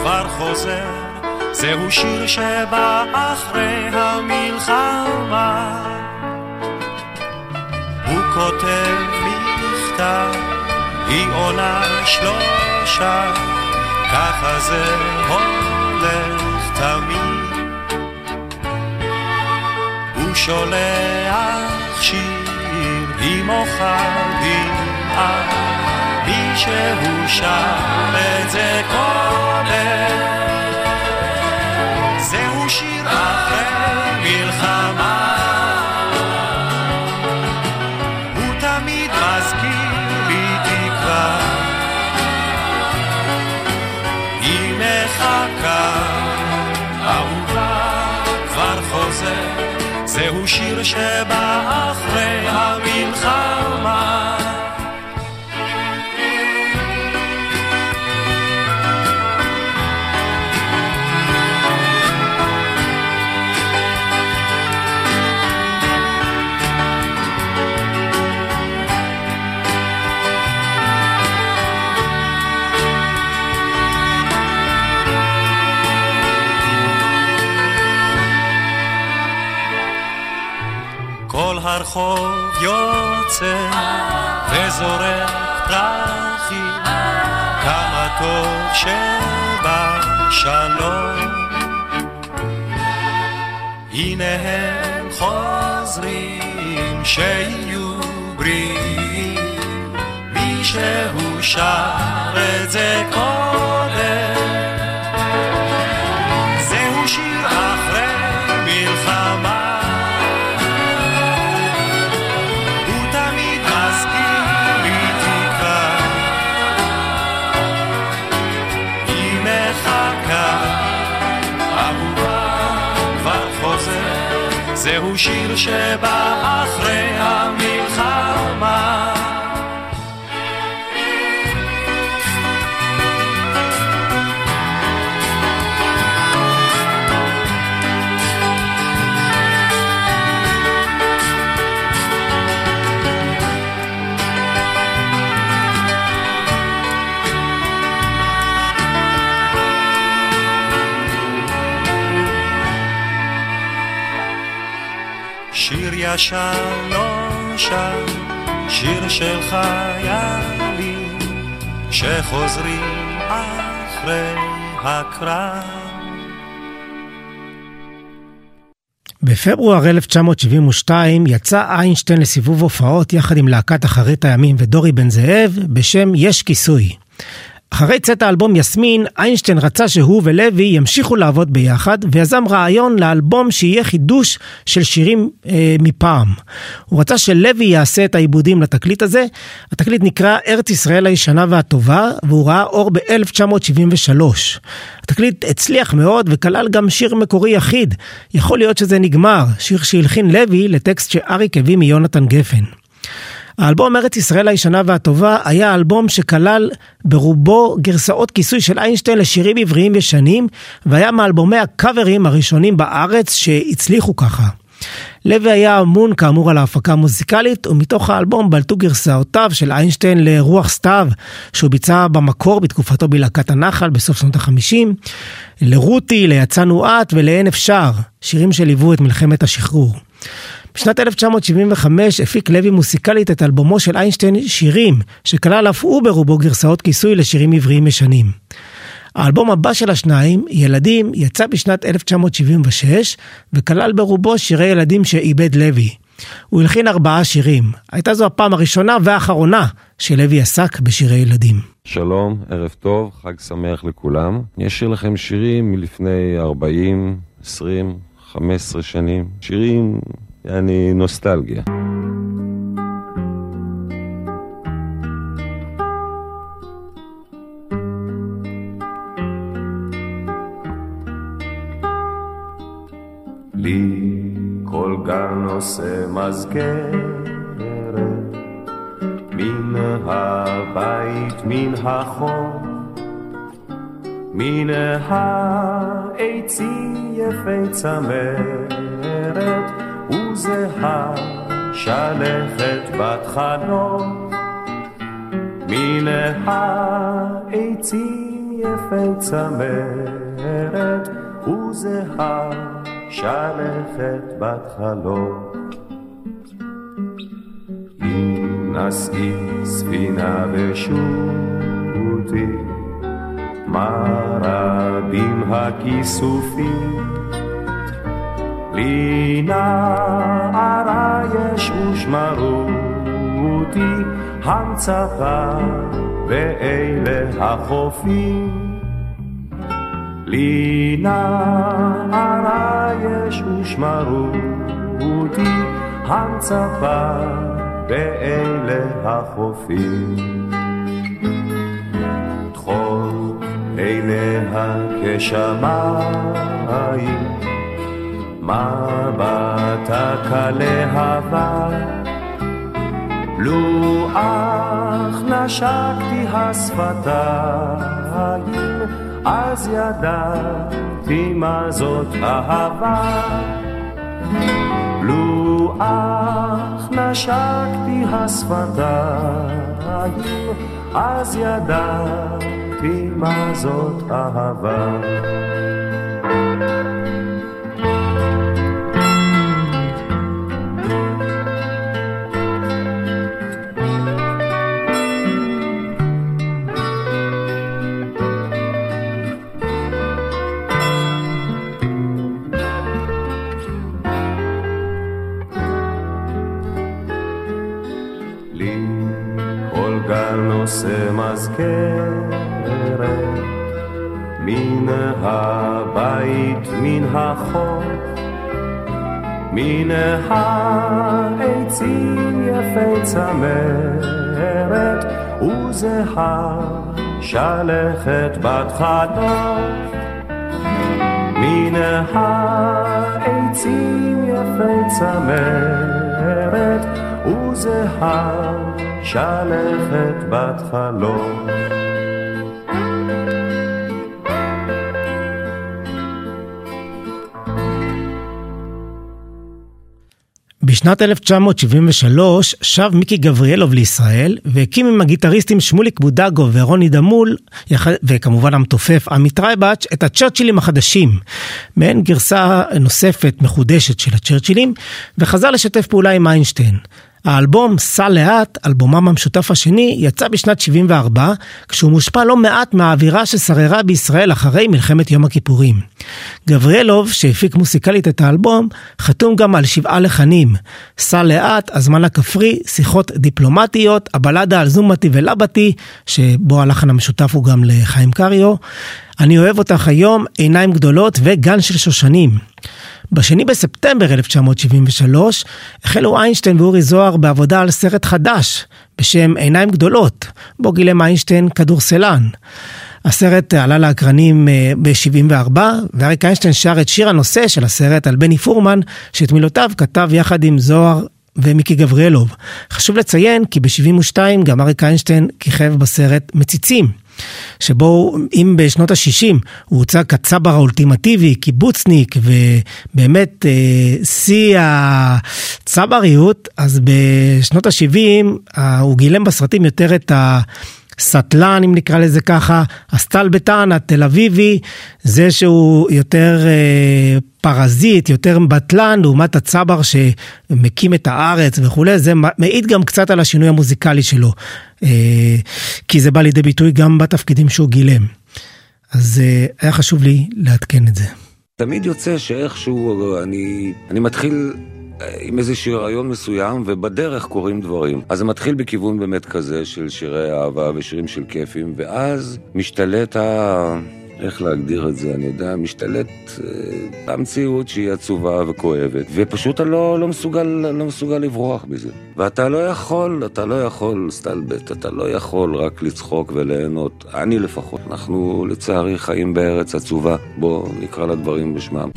כבר חוזר. זהו שיר שבא אחרי המלחמה. הוא כותב מכתב, היא עונה שלושה, ככה זה הולך תמיד. הוא שולח שיר, היא מוחה דמעה, מישהו שר את זה קודם. זהו שיר שבא אחרי המלחמה. כל הרחוב יוצא וזורק פרחים, כמה טוב שבא שלום. הנה הם חוזרים שיהיו בריאים, מישהו שר את זה קודם. זהו שיר שבא אחרי המלחמה. ישן נושן, שיר של חיילים שחוזרים אחרי הקרב. בפברואר 1972 יצא איינשטיין לסיבוב הופעות יחד עם להקת אחרית הימים ודורי בן זאב בשם "יש כיסוי". אחרי צאת האלבום יסמין, איינשטיין רצה שהוא ולוי ימשיכו לעבוד ביחד, ויזם רעיון לאלבום שיהיה חידוש של שירים אה, מפעם. הוא רצה שלוי יעשה את העיבודים לתקליט הזה. התקליט נקרא ארץ ישראל הישנה והטובה, והוא ראה אור ב-1973. התקליט הצליח מאוד וכלל גם שיר מקורי יחיד. יכול להיות שזה נגמר, שיר שהלחין לוי לטקסט שאריק הביא מיונתן גפן. האלבום ארץ ישראל הישנה והטובה היה אלבום שכלל ברובו גרסאות כיסוי של איינשטיין לשירים עבריים ישנים, והיה מאלבומי הקאברים הראשונים בארץ שהצליחו ככה. לוי היה אמון כאמור על ההפקה המוזיקלית, ומתוך האלבום בלטו גרסאותיו של איינשטיין לרוח סתיו, שהוא ביצע במקור בתקופתו בלהקת הנחל בסוף שנות החמישים, לרותי, ליצאנו את ולאין אפשר, שירים שליוו את מלחמת השחרור. בשנת 1975 הפיק לוי מוסיקלית את אלבומו של איינשטיין שירים, שכלל אף הוא ברובו גרסאות כיסוי לשירים עבריים ישנים. האלבום הבא של השניים, ילדים, יצא בשנת 1976, וכלל ברובו שירי ילדים שאיבד לוי. הוא הלחין ארבעה שירים. הייתה זו הפעם הראשונה והאחרונה שלוי עסק בשירי ילדים. שלום, ערב טוב, חג שמח לכולם. אני אשאיר לכם שירים מלפני 40, 20, 15 שנים. שירים יעני נוסטלגיה. לי כל גן עושה מזכרת, מן הבית, מן החור, מן העצים יפי צמרת, וזהה שלכת בת חלום, מן העצים יפי צמרת, וזהה שלכת בת חלום. אם נשאי ספינה ושוטי, מה רבים הכיסופים, לי נערה יש ושמרו אותי, המצפה ואלה החופים. לי נערה יש ושמרו אותי, המצפה באלה החופים. עיניה כשמיים, מבטה כלהבה, לו אך נשקתי השפתיים, אז ידעתי מה זאת אהבה. לו אך נשקתי השפתיים, אז ידעתי מה זאת אהבה. לי כל גן עושה מזכרת, מן הבית, מן החוף, מן העצים יפי צמרת, וזהה שלכת בת חלוף. מן העצים יפי צמרת, וזהה שלכת בת חלום. בשנת 1973 שב מיקי גבריאלוב לישראל והקים עם הגיטריסטים שמוליק בודגו ורוני דמול וכמובן המתופף עמית רייבץ' את הצ'רצ'ילים החדשים. מעין גרסה נוספת מחודשת של הצ'רצ'ילים וחזר לשתף פעולה עם איינשטיין. האלבום "סע לאט", אלבומם המשותף השני, יצא בשנת 74, כשהוא מושפע לא מעט מהאווירה ששררה בישראל אחרי מלחמת יום הכיפורים. גבריאלוב, שהפיק מוסיקלית את האלבום, חתום גם על שבעה לחנים. "סע לאט", "הזמן הכפרי", "שיחות דיפלומטיות", הבלדה על זומתי ולבתי, שבו הלחן המשותף הוא גם לחיים קריו. אני אוהב אותך היום, עיניים גדולות וגן של שושנים. בשני בספטמבר 1973 החלו איינשטיין ואורי זוהר בעבודה על סרט חדש בשם עיניים גדולות, בו גילם איינשטיין כדורסלן. הסרט עלה לאקרנים אה, ב-74, ואריק איינשטיין שר את שיר הנושא של הסרט על בני פורמן, שאת מילותיו כתב יחד עם זוהר ומיקי גבריאלוב. חשוב לציין כי ב-72 גם אריק איינשטיין כיכב בסרט מציצים. שבו אם בשנות ה-60 הוא הוצג כצבר האולטימטיבי, קיבוצניק, ובאמת אה, שיא הצבריות, אז בשנות ה-70 אה, הוא גילם בסרטים יותר את ה... סטלן, אם נקרא לזה ככה, הסטלבטן התל אביבי, זה שהוא יותר אה, פרזיט, יותר בטלן, לעומת הצבר שמקים את הארץ וכולי, זה מעיד גם קצת על השינוי המוזיקלי שלו, אה, כי זה בא לידי ביטוי גם בתפקידים שהוא גילם. אז אה, היה חשוב לי לעדכן את זה. תמיד יוצא שאיכשהו אני, אני מתחיל עם איזשהו רעיון מסוים, ובדרך קורים דברים. אז זה מתחיל בכיוון באמת כזה של שירי אהבה ושירים של כיפים, ואז משתלט ה... איך להגדיר את זה, אני יודע, משתלט אה, המציאות שהיא עצובה וכואבת, ופשוט אתה לא, לא, מסוגל, לא מסוגל לברוח מזה. ואתה לא יכול, אתה לא יכול, סטלבט, אתה לא יכול רק לצחוק וליהנות, אני לפחות. אנחנו לצערי חיים בארץ עצובה, בואו נקרא לדברים בשמם.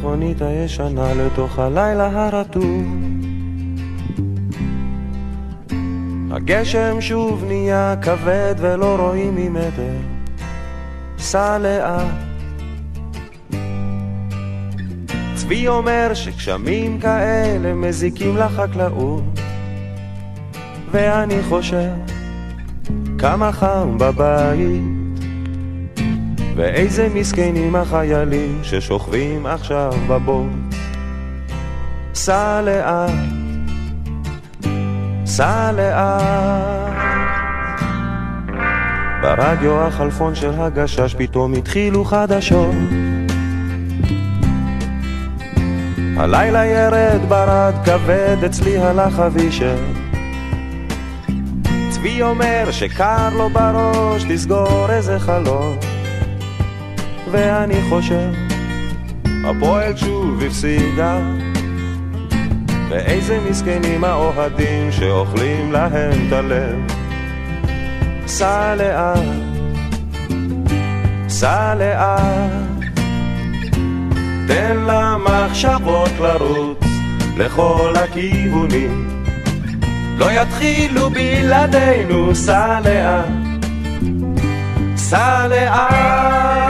במכונית הישנה לתוך הלילה הרטוב. הגשם שוב נהיה כבד ולא רואים ממטר. סע לאט. צבי אומר שגשמים כאלה מזיקים לחקלאות. ואני חושב כמה חם בבית ואיזה מסכנים החיילים ששוכבים עכשיו בבוץ. סע לאט, סע לאט. ברדיו החלפון של הגשש פתאום התחילו חדשות. הלילה ירד ברד כבד, אצלי הלך אבישר. צבי אומר שקר לו בראש לסגור איזה חלום. ואני חושב, הפועל שוב הפסידה. ואיזה מסכנים האוהדים שאוכלים להם את הלב. סע לאט, סע לאט, תן למחשבות לרוץ לכל הכיוונים. לא יתחילו בלעדינו, סע לאט, סע לאט.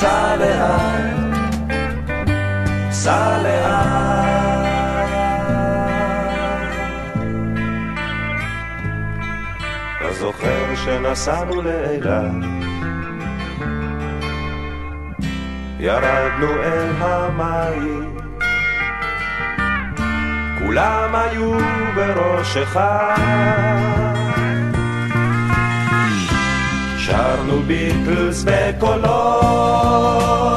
סע לאט, סע לאט. אתה זוכר שנסענו לאילת, ירדנו אל המים, כולם היו בראש אחד. Charles Beatles pe color.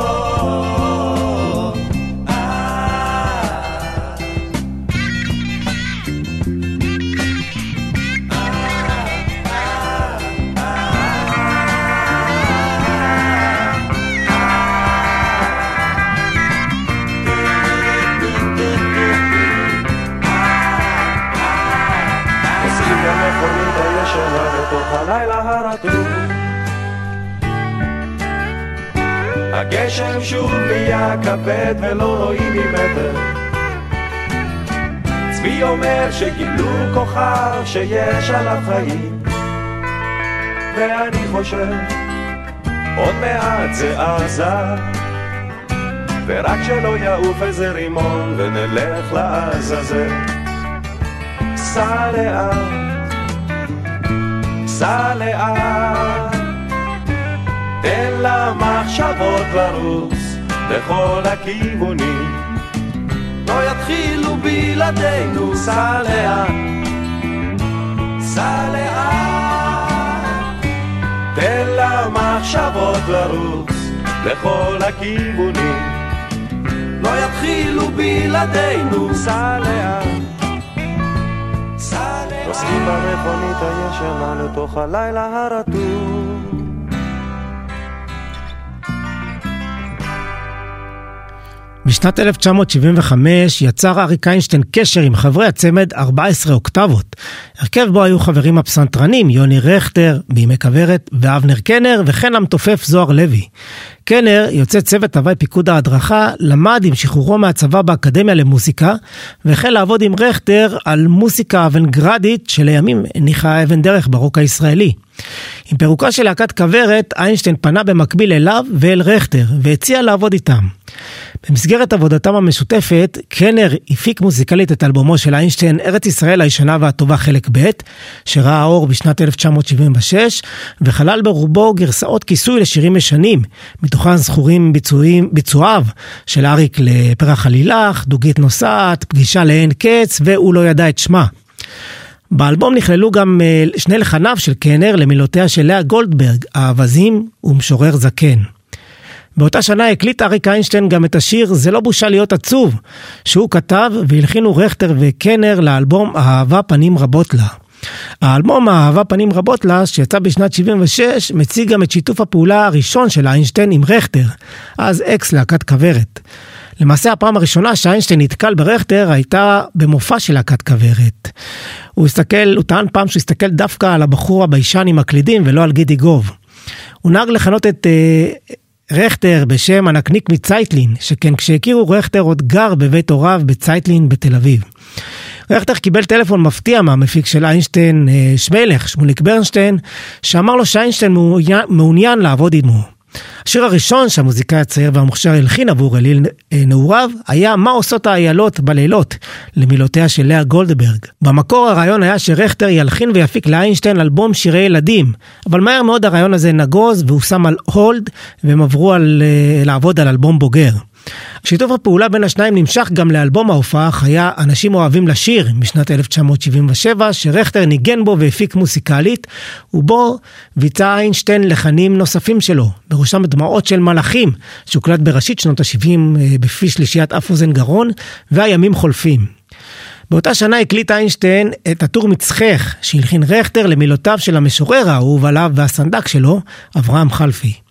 כבד ולא רואים ממטר. צבי אומר שגילו כוכב שיש עליו חיים, ואני חושב, עוד מעט זה עזה. ורק שלא יעוף איזה רימון ונלך לעזאזל. סע לאט, סע לאט, תן למחשבות לרוץ בכל הכיוונים. לא יתחילו בלעדינו, סע לאט, סע לאט, תן למחשבות לרוץ לכל הכיוונים. לא יתחילו בלעדינו, סע לאט. נוסעים במכונית הישנה לתוך הלילה הרטוב. בשנת 1975 יצר אריק איינשטיין קשר עם חברי הצמד 14 אוקטבות. הרכב בו היו חברים הפסנתרנים יוני רכטר, בימי כוורת ואבנר קנר וכן המתופף זוהר לוי. קנר, יוצא צוות הוואי פיקוד ההדרכה, למד עם שחרורו מהצבא באקדמיה למוזיקה, והחל לעבוד עם רכטר על מוזיקה אבנגרדית שלימים הניחה אבן דרך ברוק הישראלי. עם פירוקה של להקת כוורת, איינשטיין פנה במקביל אליו ואל רכטר, והציע לעבוד איתם. במסגרת עבודתם המשותפת, קנר הפיק מוזיקלית את אלבומו של איינשטיין, ארץ ישראל הישנה והטובה חלק ב', שראה אור בשנת 1976, וכלל ברובו גרסאות כיסוי לשירים ישנים, מתוכן זכורים ביצועים, ביצועיו של אריק לפרח עלילך, דוגית נוסעת, פגישה לאין קץ, והוא לא ידע את שמה. באלבום נכללו גם שני לחניו של קנר למילותיה של לאה גולדברג, האווזים ומשורר זקן. באותה שנה הקליט אריק איינשטיין גם את השיר "זה לא בושה להיות עצוב", שהוא כתב והלחינו רכטר וקנר לאלבום "אהבה פנים רבות לה". האלבום "אהבה פנים רבות לה", שיצא בשנת 76, מציג גם את שיתוף הפעולה הראשון של איינשטיין עם רכטר, אז אקס להקת כוורת. למעשה הפעם הראשונה שאיינשטיין נתקל ברכטר הייתה במופע של להקת כוורת. הוא הסתכל, הוא טען פעם שהוא הסתכל דווקא על הבחור הביישן עם הקלידים ולא על גידי גוב. הוא נהג לכנות את uh, רכטר בשם הנקניק מצייטלין, שכן כשהכירו רכטר עוד גר בבית הוריו בצייטלין בתל אביב. רכטר קיבל טלפון מפתיע מהמפיק של איינשטיין, שמלך, שמוליק ברנשטיין, שאמר לו שאיינשטיין מעוניין לעבוד עמו. השיר הראשון שהמוזיקאי הצעיר והמוכשר הלחין עבור אליל נעוריו היה "מה עושות האיילות בלילות" למילותיה של לאה גולדברג. במקור הרעיון היה שרכטר ילחין ויפיק לאיינשטיין אלבום שירי ילדים, אבל מהר מאוד הרעיון הזה נגוז והוא שם על הולד והם עברו על, לעבוד על אלבום בוגר. שיתוף הפעולה בין השניים נמשך גם לאלבום ההופעה חיה "אנשים אוהבים לשיר" משנת 1977, שרכטר ניגן בו והפיק מוסיקלית, ובו ביצע איינשטיין לחנים נוספים שלו, בראשם דמעות של מלאכים, שהוקלט בראשית שנות ה-70 בפי שלישיית אף אוזן גרון, והימים חולפים. באותה שנה הקליט איינשטיין את הטור מצחך, שהלחין רכטר למילותיו של המשורר האהוב עליו והסנדק שלו, אברהם חלפי.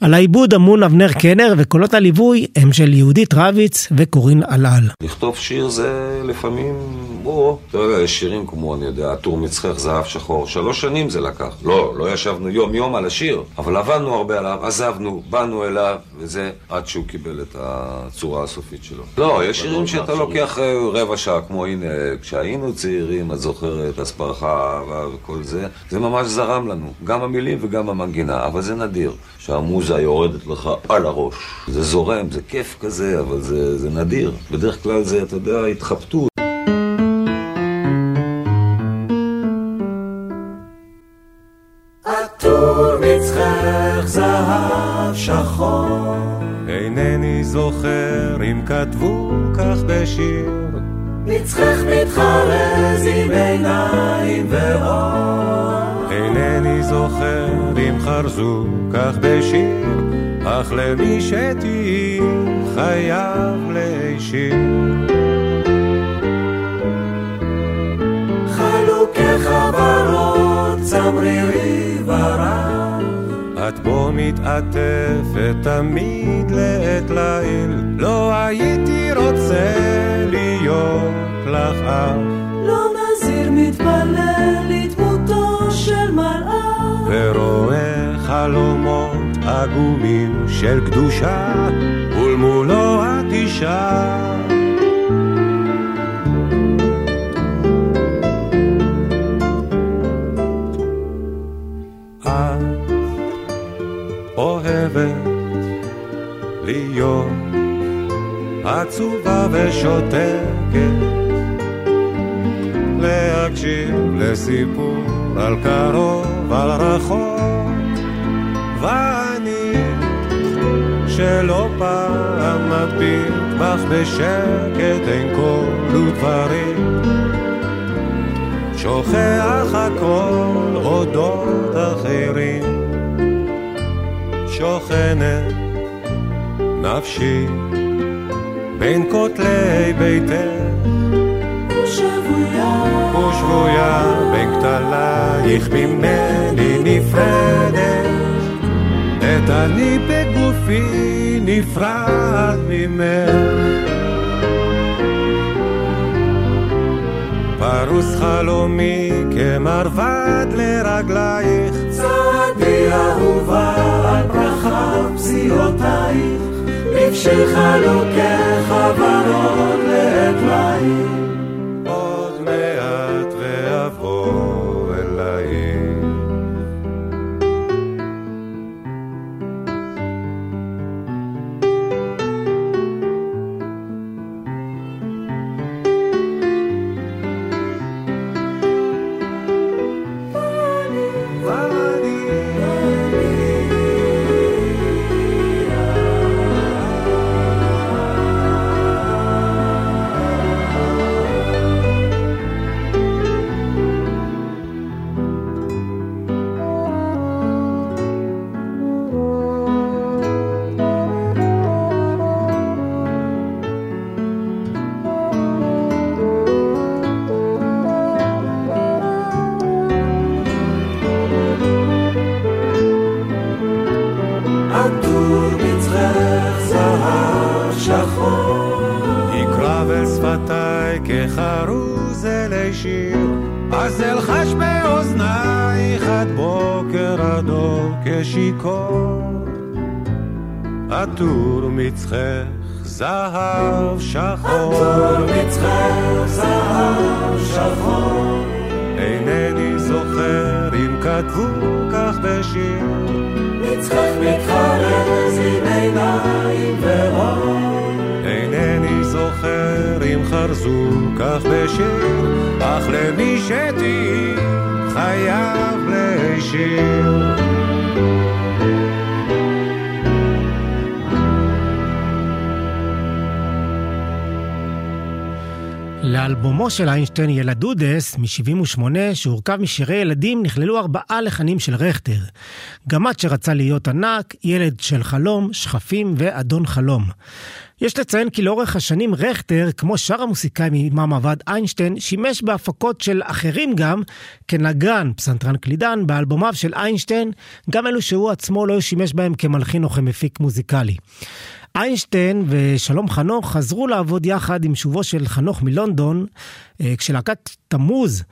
על העיבוד אמון אבנר קנר, וקולות הליווי הם של יהודית רביץ וקורין אלעל. לכתוב שיר זה לפעמים, בוא, אתה יודע, יש שירים כמו, אני יודע, טור מצחך, זהב שחור, שלוש שנים זה לקח. לא, לא ישבנו יום יום על השיר, אבל עבדנו הרבה עליו, עזבנו, באנו אליו, וזה עד שהוא קיבל את הצורה הסופית שלו. לא, יש שירים שאתה לוקח רבע שעה, כמו הנה, כשהיינו צעירים, את זוכרת, אז פרחה וכל זה, זה ממש זרם לנו, גם המילים וגם המנגינה, אבל זה נדיר. שהמוזה יורדת לך על הראש. זה זורם, זה כיף כזה, אבל זה, זה נדיר. בדרך כלל זה, אתה יודע, התחבטות. שחור אינני זוכר אם כתבו כך בשיר מצחך מתחרז עם עיניים ואור אינני זוכר אם חרזו כך בשיר, אך למי שתהי חייב להישיר. חלוקי חברות, צמרירי ורב. את בו מתעטפת תמיד לעת ליל, לא הייתי רוצה להיות לך אף. לא נזיר מתפלל לדמותו של מלאך. חלומות עגומים של קדושה, ולמולו את אישה. להיות עצובה ושותקת, להקשיב לסיפור על קרוב, על רחוק, ואני שלא פעם מביט בך בשקט, אין קול ודברים. שוכח הכל אודות אחרים, שוכנת נפשי בין כותלי ביתך ושבויה בין כתלייך ממני נפרדת. את אני בגופי נפרד ממך. פרוס חלומי כמרבד לרגלייך. צעדי אהובה על ברכה פסיעותייך לבשך לוקח ורוד לעגלייך של איינשטיין ילדודס מ-78, שהורכב משירי ילדים, נכללו ארבעה לחנים של רכטר. גמד שרצה להיות ענק, ילד של חלום, שכפים ואדון חלום. יש לציין כי לאורך השנים רכטר, כמו שאר המוסיקאים עמם עבד איינשטיין, שימש בהפקות של אחרים גם, כנגן, פסנתרן קלידן, באלבומיו של איינשטיין, גם אלו שהוא עצמו לא שימש בהם כמלחין או כמפיק מוזיקלי. איינשטיין ושלום חנוך חזרו לעבוד יחד עם שובו של חנוך מלונדון, אה, כשלהקת תמוז,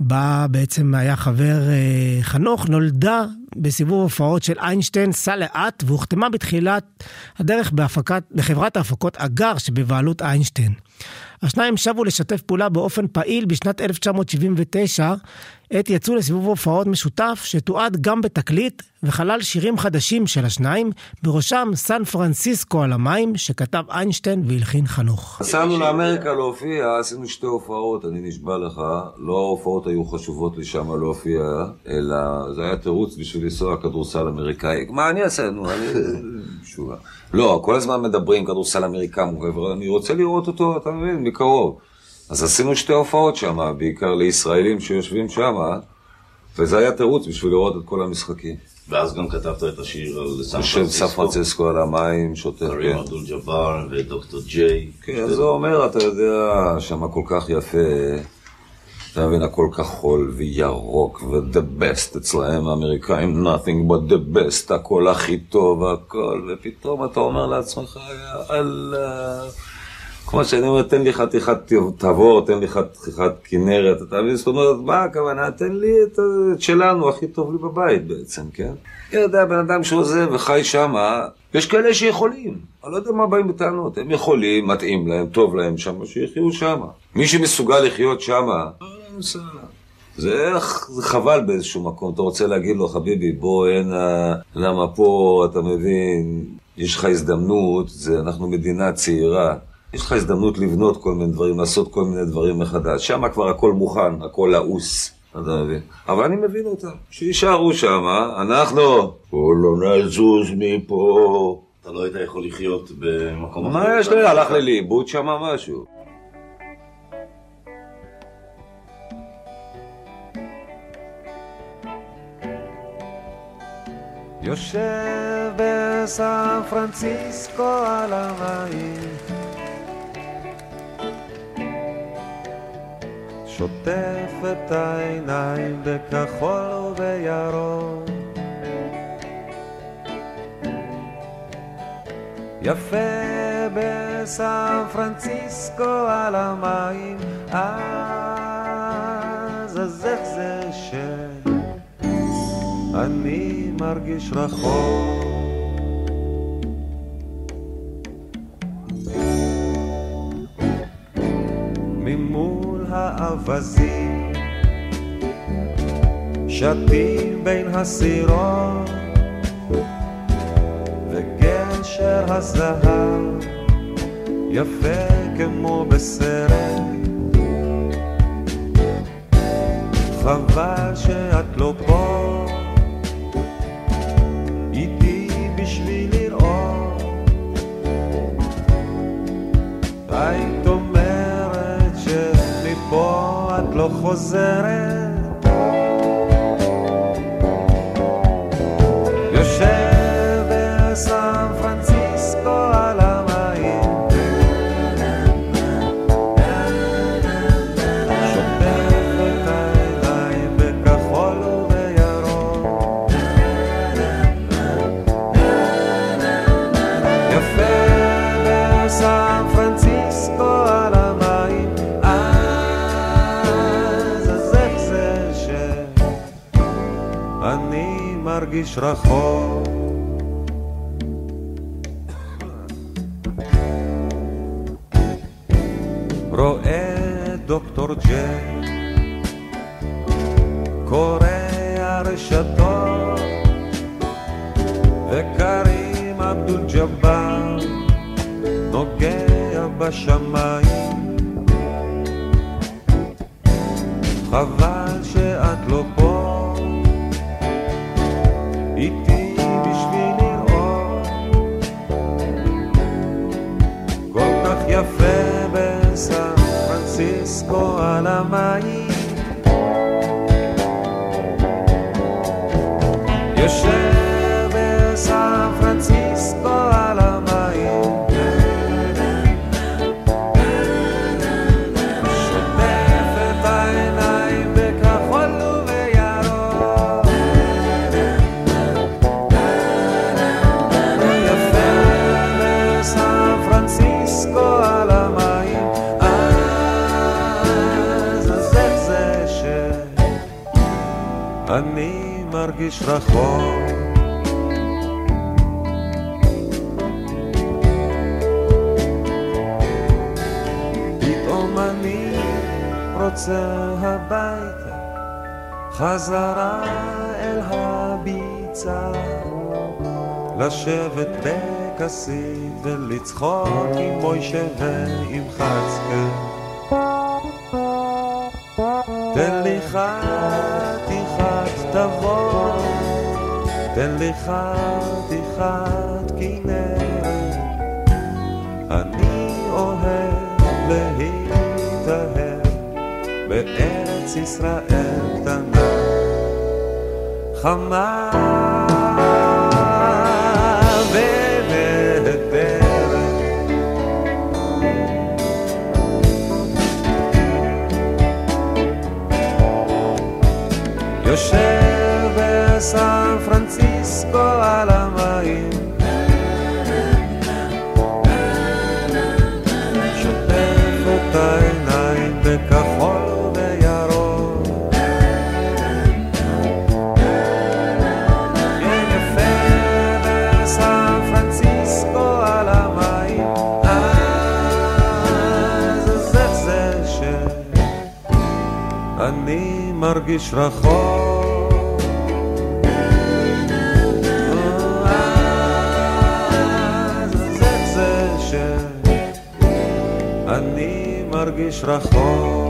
בה בעצם היה חבר אה, חנוך, נולדה בסיבוב הופעות של איינשטיין, סע לאט, והוחתמה בתחילת הדרך בהפקת, בחברת ההפקות אגר שבבעלות איינשטיין. השניים שבו לשתף פעולה באופן פעיל בשנת 1979, עת יצאו לסיבוב הופעות משותף שתועד גם בתקליט וכלל שירים חדשים של השניים, בראשם סן פרנסיסקו על המים, שכתב איינשטיין והלחין חנוך. נסענו לאמריקה להופיע, עשינו שתי הופעות, אני נשבע לך. לא ההופעות היו חשובות לי שם להופיע, אלא זה היה תירוץ בשביל לנסוע כדורסל אמריקאי. מה אני אעשה? נו, אני... משוגע. לא, כל הזמן מדברים כדורסל אמריקאי, אני רוצה לראות אותו, אתה מבין, מקרוב. אז עשינו שתי הופעות שם, בעיקר לישראלים שיושבים שם, וזה היה תירוץ בשביל לראות את כל המשחקים. ואז גם כתבת את השיר על סן יושב סן פרנסיסקו על המים, שוטר, קרים כן. אבדול ג'אבר ודוקטור ג'יי. כן, אז הוא אומר, אתה יודע, שם כל כך יפה, אתה מבין, הכל כחול וירוק, ו-the best אצלהם, האמריקאים, nothing but the best, הכל הכי טוב, הכל, ופתאום אתה אומר לעצמך, יא אללה, כמו שאני אומר, תן לי חתיכת תבור, תן לי חתיכת כנרת, אתה מבין? זאת אומרת, מה הכוונה? תן לי את שלנו, הכי טוב לי בבית בעצם, כן? אני יודע, בן אדם שעוזב וחי שמה, יש כאלה שיכולים. אני לא יודע מה באים בטענות. הם יכולים, מתאים להם, טוב להם שמה, שיחיו שמה. מי שמסוגל לחיות שמה, זה, זה חבל באיזשהו מקום, אתה רוצה להגיד לו, חביבי, בוא הנה, למה פה, אתה מבין, יש לך הזדמנות, זה, אנחנו מדינה צעירה, יש לך הזדמנות לבנות כל מיני דברים, לעשות כל מיני דברים מחדש. שם כבר הכל מוכן, הכל לעוס, אתה מבין? אבל אני מבין אותם, שיישארו שם, אנחנו, בואו לא נזוז מפה. אתה לא היית יכול לחיות במקום אחר. מה יש לי? הלך לי לאיבוד שם משהו. יושב בסן פרנסיסקו על המים. שוטף את העיניים בכחול ובירוק. יפה בסן פרנסיסקו על המים. אז אז איך זה שאני מרגיש רחוק. ממול האווזים שתים בין הסירות וגשר הזהב יפה כמו בסרט. חבל שאת לא פה את מרגיש רחוק רואה דוקטור ג'ק קורא הרשתות וקרים אבדול ג'באר נוגע בשמיים מרגיש רחוק פתאום אני רוצה הביתה חזרה אל הביצה. לשבת בכסית ולצחוק עם מוישה ועם חצקה תן לי חתיכת חתיכת כנרת. אני אוהב להתאהב בארץ ישראל קטנה. חמה מרגיש רחוק. אז איך זה שאני מרגיש רחוק?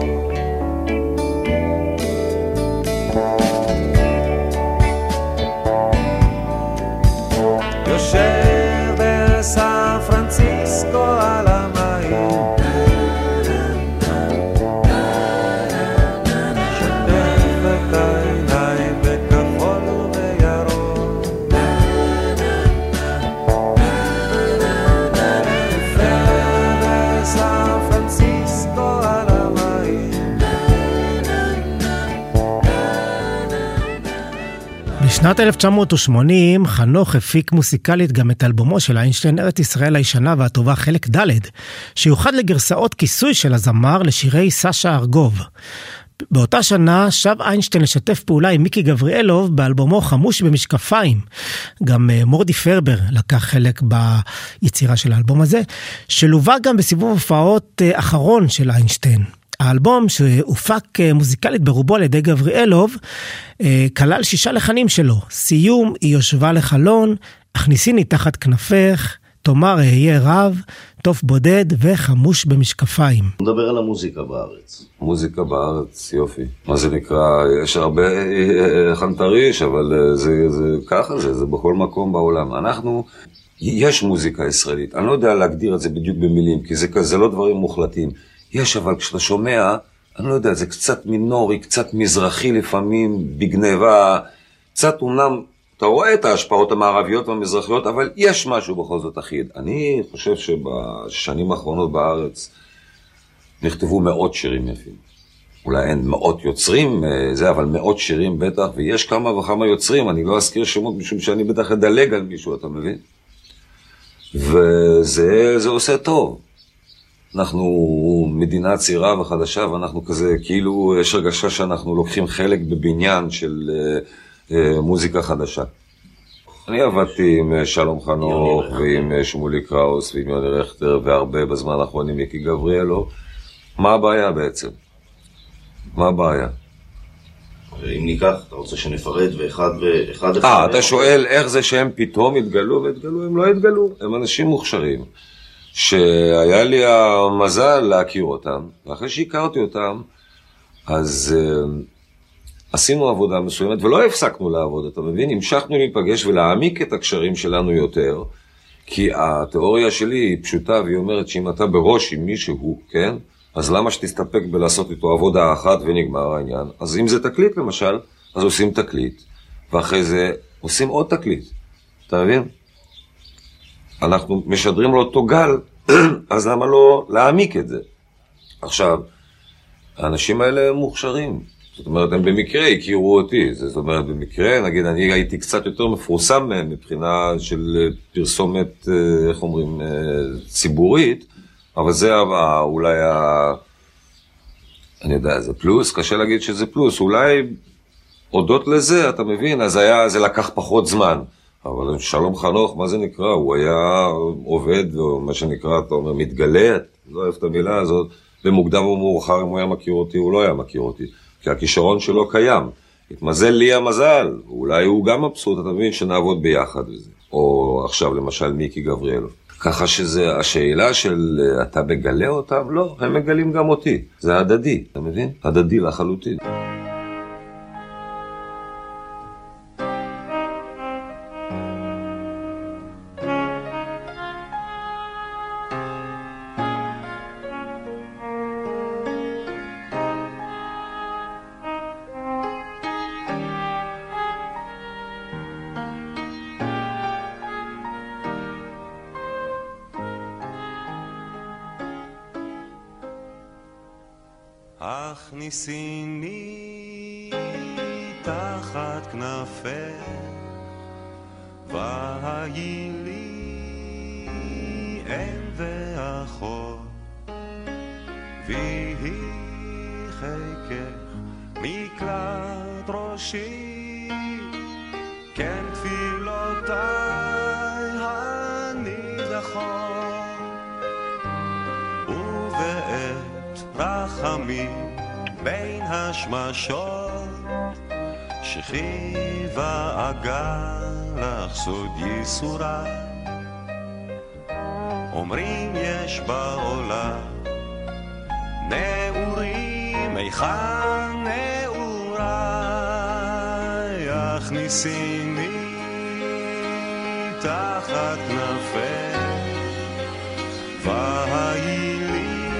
בשנת 1980 חנוך הפיק מוסיקלית גם את אלבומו של איינשטיין ארץ ישראל הישנה והטובה חלק ד', שיוחד לגרסאות כיסוי של הזמר לשירי סשה ארגוב. באותה שנה שב איינשטיין לשתף פעולה עם מיקי גבריאלוב באלבומו חמוש במשקפיים. גם אה, מורדי פרבר לקח חלק ביצירה של האלבום הזה, שלווה גם בסיבוב הופעות אה, אחרון של איינשטיין. האלבום שהופק אה, מוזיקלית ברובו על ידי גבריאלוב, אה, כלל שישה לחנים שלו. סיום, היא יושבה לחלון, הכניסיני תחת כנפך, תאמר אהיה רב, תוף בודד וחמוש במשקפיים. נדבר על המוזיקה בארץ. מוזיקה בארץ, יופי. מה זה נקרא, יש הרבה אה, חנטריש, אבל זה, זה ככה זה, זה בכל מקום בעולם. אנחנו, יש מוזיקה ישראלית, אני לא יודע להגדיר את זה בדיוק במילים, כי זה, זה לא דברים מוחלטים. יש, אבל כשאתה שומע, אני לא יודע, זה קצת מינורי, קצת מזרחי לפעמים, בגניבה, קצת אומנם, אתה רואה את ההשפעות המערביות והמזרחיות, אבל יש משהו בכל זאת אחיד. אני חושב שבשנים האחרונות בארץ נכתבו מאות שירים יפים. אולי אין מאות יוצרים, אה, זה, אבל מאות שירים בטח, ויש כמה וכמה יוצרים, אני לא אזכיר שמות משום שאני בטח אדלג על מישהו, אתה מבין? וזה זה עושה טוב. אנחנו מדינה צעירה וחדשה, ואנחנו כזה, כאילו, יש הרגשה שאנחנו לוקחים חלק בבניין של אה, אה, מוזיקה חדשה. אני עבדתי עם אה, שלום חנוך ועם אה, שמולי קראוס ועם יוני רכטר והרבה בזמן האחרון עם מיקי גבריאלו. מה הבעיה בעצם? מה הבעיה? אם ניקח, אתה רוצה שנפרט ואחד ואחד אחד... אה, אתה שואל איך זה שהם פתאום התגלו והתגלו? הם לא התגלו, הם אנשים מוכשרים. שהיה לי המזל להכיר אותם, ואחרי שהכרתי אותם, אז uh, עשינו עבודה מסוימת, ולא הפסקנו לעבוד, אתה מבין? המשכנו להיפגש ולהעמיק את הקשרים שלנו יותר, כי התיאוריה שלי היא פשוטה, והיא אומרת שאם אתה בראש עם מישהו, כן? אז למה שתסתפק בלעשות איתו עבודה אחת ונגמר העניין? אז אם זה תקליט למשל, אז עושים תקליט, ואחרי זה עושים עוד תקליט, אתה מבין? אנחנו משדרים לו אותו גל, אז למה לא להעמיק את זה? עכשיו, האנשים האלה הם מוכשרים. זאת אומרת, הם במקרה הכירו אותי. זאת אומרת, במקרה, נגיד, אני הייתי קצת יותר מפורסם מהם מבחינה של פרסומת, אה, איך אומרים, אה, ציבורית, אבל זה אולי ה... אני יודע, זה פלוס, קשה להגיד שזה פלוס. אולי הודות לזה, אתה מבין, אז היה, זה לקח פחות זמן. אבל שלום חנוך, מה זה נקרא? הוא היה עובד, או מה שנקרא, אתה אומר, מתגלה, לא אוהב את המילה הזאת, במוקדם או מאוחר, אם הוא היה מכיר אותי, הוא לא היה מכיר אותי. כי הכישרון שלו קיים. התמזל לי המזל, אולי הוא גם מבסוט, אתה מבין, שנעבוד ביחד וזה. או עכשיו, למשל, מיקי גבריאלוב. ככה שזה, השאלה של אתה מגלה אותם, לא, הם מגלים גם אותי. זה הדדי, אתה מבין? הדדי לחלוטין. כנפך, והיי לי אם ואחות, ויהי חיקך מקלט ראשי, כן תפילותיי הנידחות. ובעת רחמים בין השמשות משכי ואגע לך סוד ייסורה אומרים יש בעולם נעורים היכן נעוריי? הכניסיני תחת נפל והי לי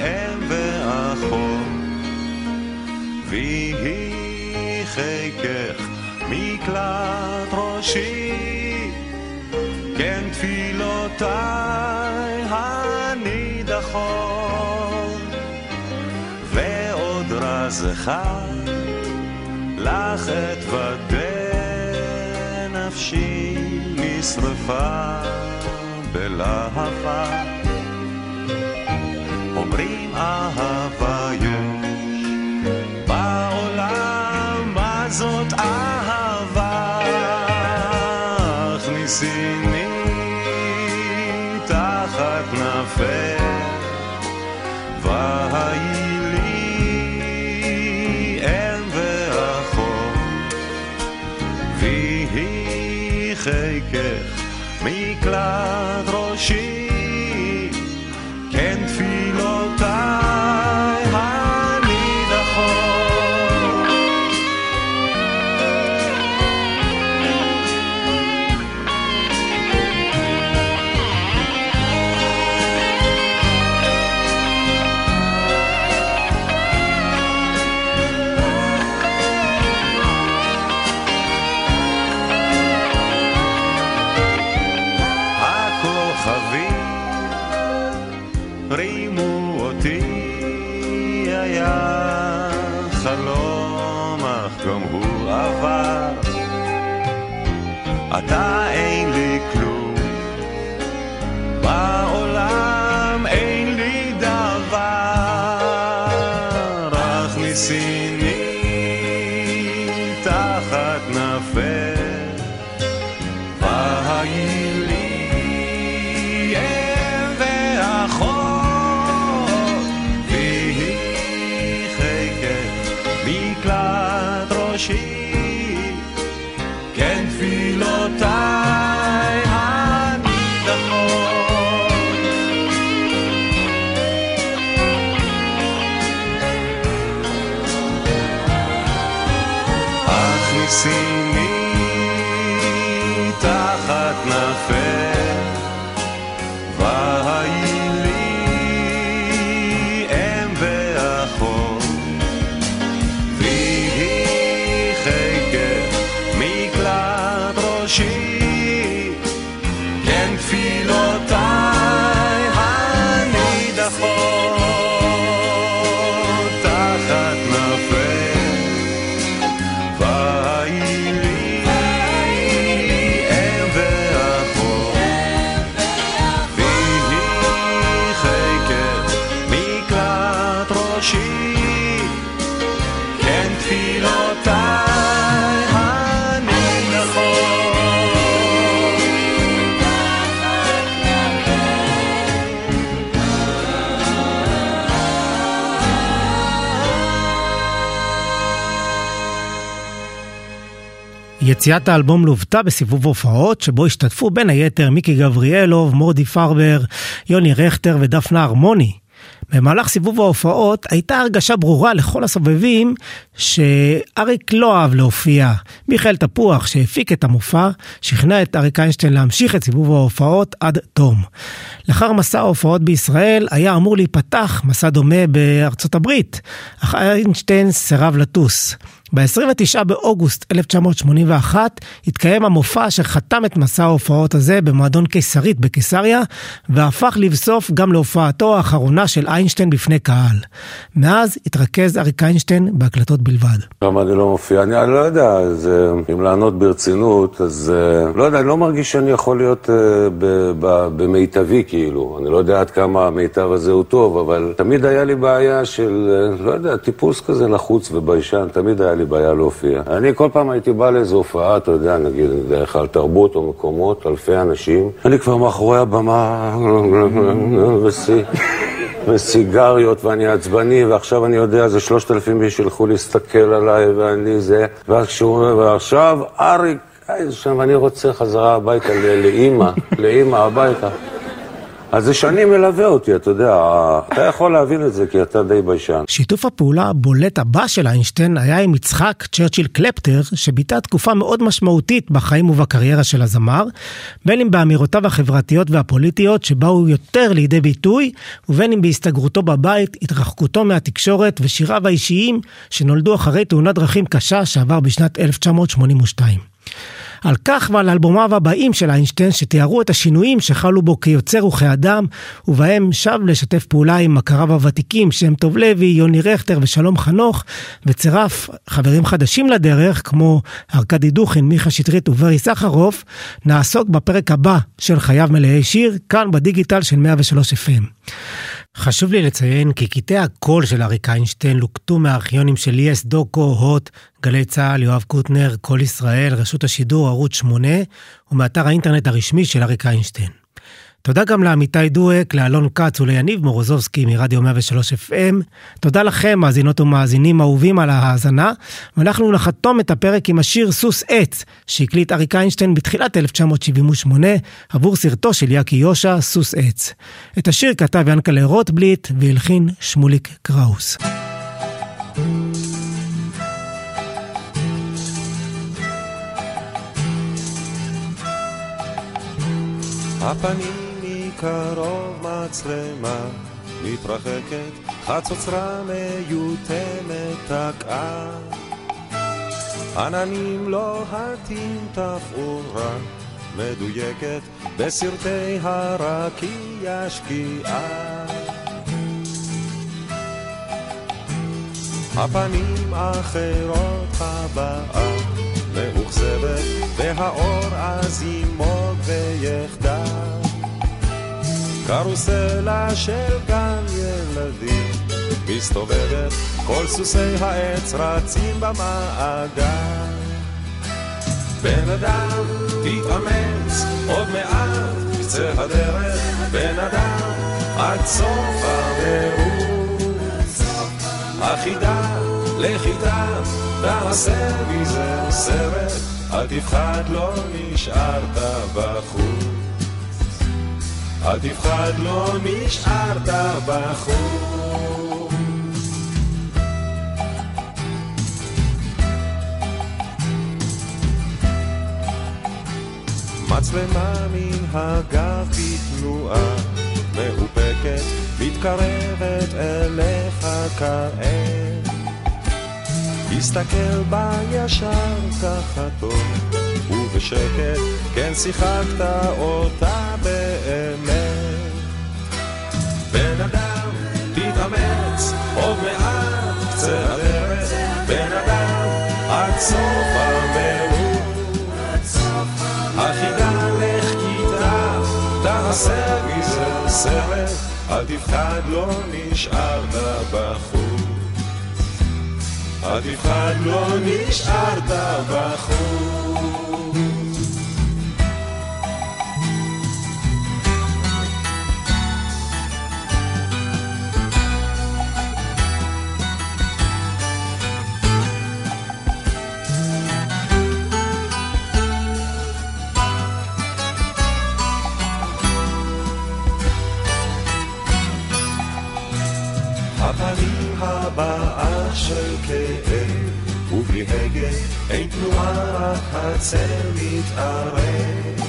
אם ואחות ויהי חיקך מקלט ראשי. כן תפילותיי הנידחות ועוד רז אחד לך אתוודה נפשי נשרפה בלהבה. אומרים אהבה מקלט יציאת האלבום לוותה בסיבוב הופעות שבו השתתפו בין היתר מיקי גבריאלוב, מורדי פרבר, יוני רכטר ודפנה הרמוני. במהלך סיבוב ההופעות הייתה הרגשה ברורה לכל הסובבים שאריק לא אהב להופיע. מיכאל תפוח שהפיק את המופע שכנע את אריק איינשטיין להמשיך את סיבוב ההופעות עד תום. לאחר מסע ההופעות בישראל היה אמור להיפתח מסע דומה בארצות הברית, אך איינשטיין סירב לטוס. ב-29 באוגוסט 1981 התקיים המופע שחתם את מסע ההופעות הזה במועדון קיסרית בקיסריה, והפך לבסוף גם להופעתו האחרונה של איינשטיין בפני קהל. מאז התרכז אריק איינשטיין בהקלטות בלבד. למה אני לא מופיע? אני, אני לא יודע, זה, אם לענות ברצינות, אז אה, לא יודע, אני לא מרגיש שאני יכול להיות אה, ב, ב, במיטבי כאילו. אני לא יודע עד כמה המיטב הזה הוא טוב, אבל תמיד היה לי בעיה של, אה, לא יודע, טיפוס כזה לחוץ וביישן, תמיד היה לי בעיה להופיע. אני כל פעם הייתי בא לאיזו הופעה, אתה יודע, נגיד, דרך כלל תרבות או מקומות, אלפי אנשים, אני כבר מאחורי הבמה. וסיגריות ואני עצבני ועכשיו אני יודע זה שלושת אלפים איש ילכו להסתכל עליי ואני זה ואז כשהוא אומר ועכשיו אריק אני רוצה חזרה הביתה לאימא, לאימא הביתה אז זה שנים מלווה אותי, אתה יודע, אתה יכול להבין את זה כי אתה די ביישן. שיתוף הפעולה הבולט הבא של איינשטיין היה עם יצחק צ'רצ'יל קלפטר, שביטא תקופה מאוד משמעותית בחיים ובקריירה של הזמר, בין אם באמירותיו החברתיות והפוליטיות שבאו יותר לידי ביטוי, ובין אם בהסתגרותו בבית, התרחקותו מהתקשורת ושיריו האישיים שנולדו אחרי תאונת דרכים קשה שעבר בשנת 1982. על כך ועל אלבומיו הבאים של איינשטיין שתיארו את השינויים שחלו בו כיוצר וכאדם, ובהם שב לשתף פעולה עם מכריו הוותיקים שם טוב לוי, יוני רכטר ושלום חנוך, וצירף חברים חדשים לדרך כמו ארכדי דוכין, מיכה שטרית וברי סחרוף, נעסוק בפרק הבא של חייו מלאי שיר, כאן בדיגיטל של 103 FM. חשוב לי לציין כי קטעי הקול של אריק איינשטיין לוקטו מהארכיונים של יס, דוקו, הוט, גלי צה"ל, יואב קוטנר, קול ישראל, רשות השידור, ערוץ 8, ומאתר האינטרנט הרשמי של אריק איינשטיין. תודה גם לעמיתי דואק, לאלון כץ וליניב מורוזובסקי מרדיו 103 FM. תודה לכם, מאזינות ומאזינים אהובים על ההאזנה, ואנחנו נחתום את הפרק עם השיר סוס עץ, שהקליט אריק איינשטיין בתחילת 1978, עבור סרטו של יאקי יושע, סוס עץ. את השיר כתב ינקלה רוטבליט והלחין שמוליק קראוס. הפנים מקרוב מצלמה מתרחקת, חצוצרה מיותמת תקעה. עננים לוהטים תפאורה מדויקת בסרטי הרקיע שקיעה. הפנים אחרות הבאה מאוכזבת והאור אז ימוג ויחדל קרוסלה של גן ילדים מסתובבת, כל סוסי העץ רצים במעגל. בן אדם, תתאמץ, עוד מעט קצה הדרך, בן אדם, עד סוף המירוץ. החידה, לכידה, תעשה מזה סרט, אל תפחד, לא נשארת בחוץ. אל תפחד, לא נשארת בחוץ. מצלמה מן הגב בתנועה מאופקת, מתקרבת אליך כעת. הסתכל בה ישר ככה טוב, ובשקט, כן שיחקת אותה באמת. בן אדם, תתאמץ, עוד מעט קצה הדרך. בן אדם, עד סוף המרוץ. החידה לך כיתה, תעשה מזה סרט. אל תפחד, לא נשארת בחוץ. אל תפחד, לא נשארת בחוץ. של כאב, ובלי הגה אין תנועה, רק הצל מתערב.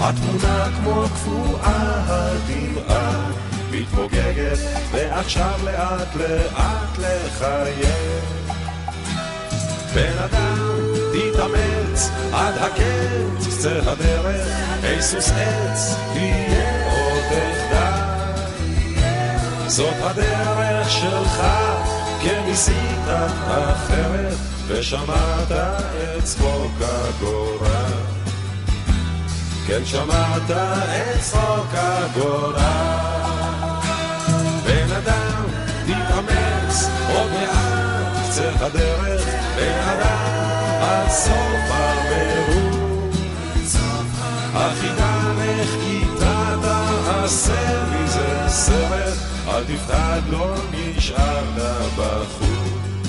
התמונה כמו קפואה, הדמעה מתפוגגת, ועכשיו לאט לאט לחייב. בן אדם, תתאמץ עד הקץ, קצה הדרך, היסוס עץ, תהיה עוד אחדה. זאת הדרך שלך, כן ניסית אחרת, ושמעת את צחוק הגורל. כן שמעת את צחוק הגורל. בן אדם, תתאמץ, עוד מעט קצה הדרך, בן אדם, עד סוף המרוץ. החידה לך כיתה תעשה מזה סרט לא נשארת בחוץ.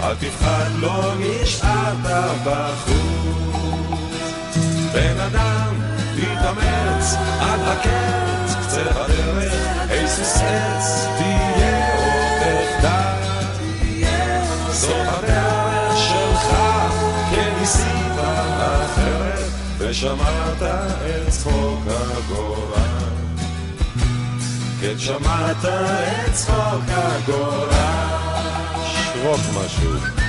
אל תפחד, לא נשארת בחוץ. בן אדם, תתאמץ עד הקץ, קצה הדרך, היסוס עץ, תהיה עוד תחתיו. זאת הדרך שלך, כן ניסית אחרת, ושמעת את צחוק הגורל. כן שמעת את צחוק הגורל. שרוק משהו.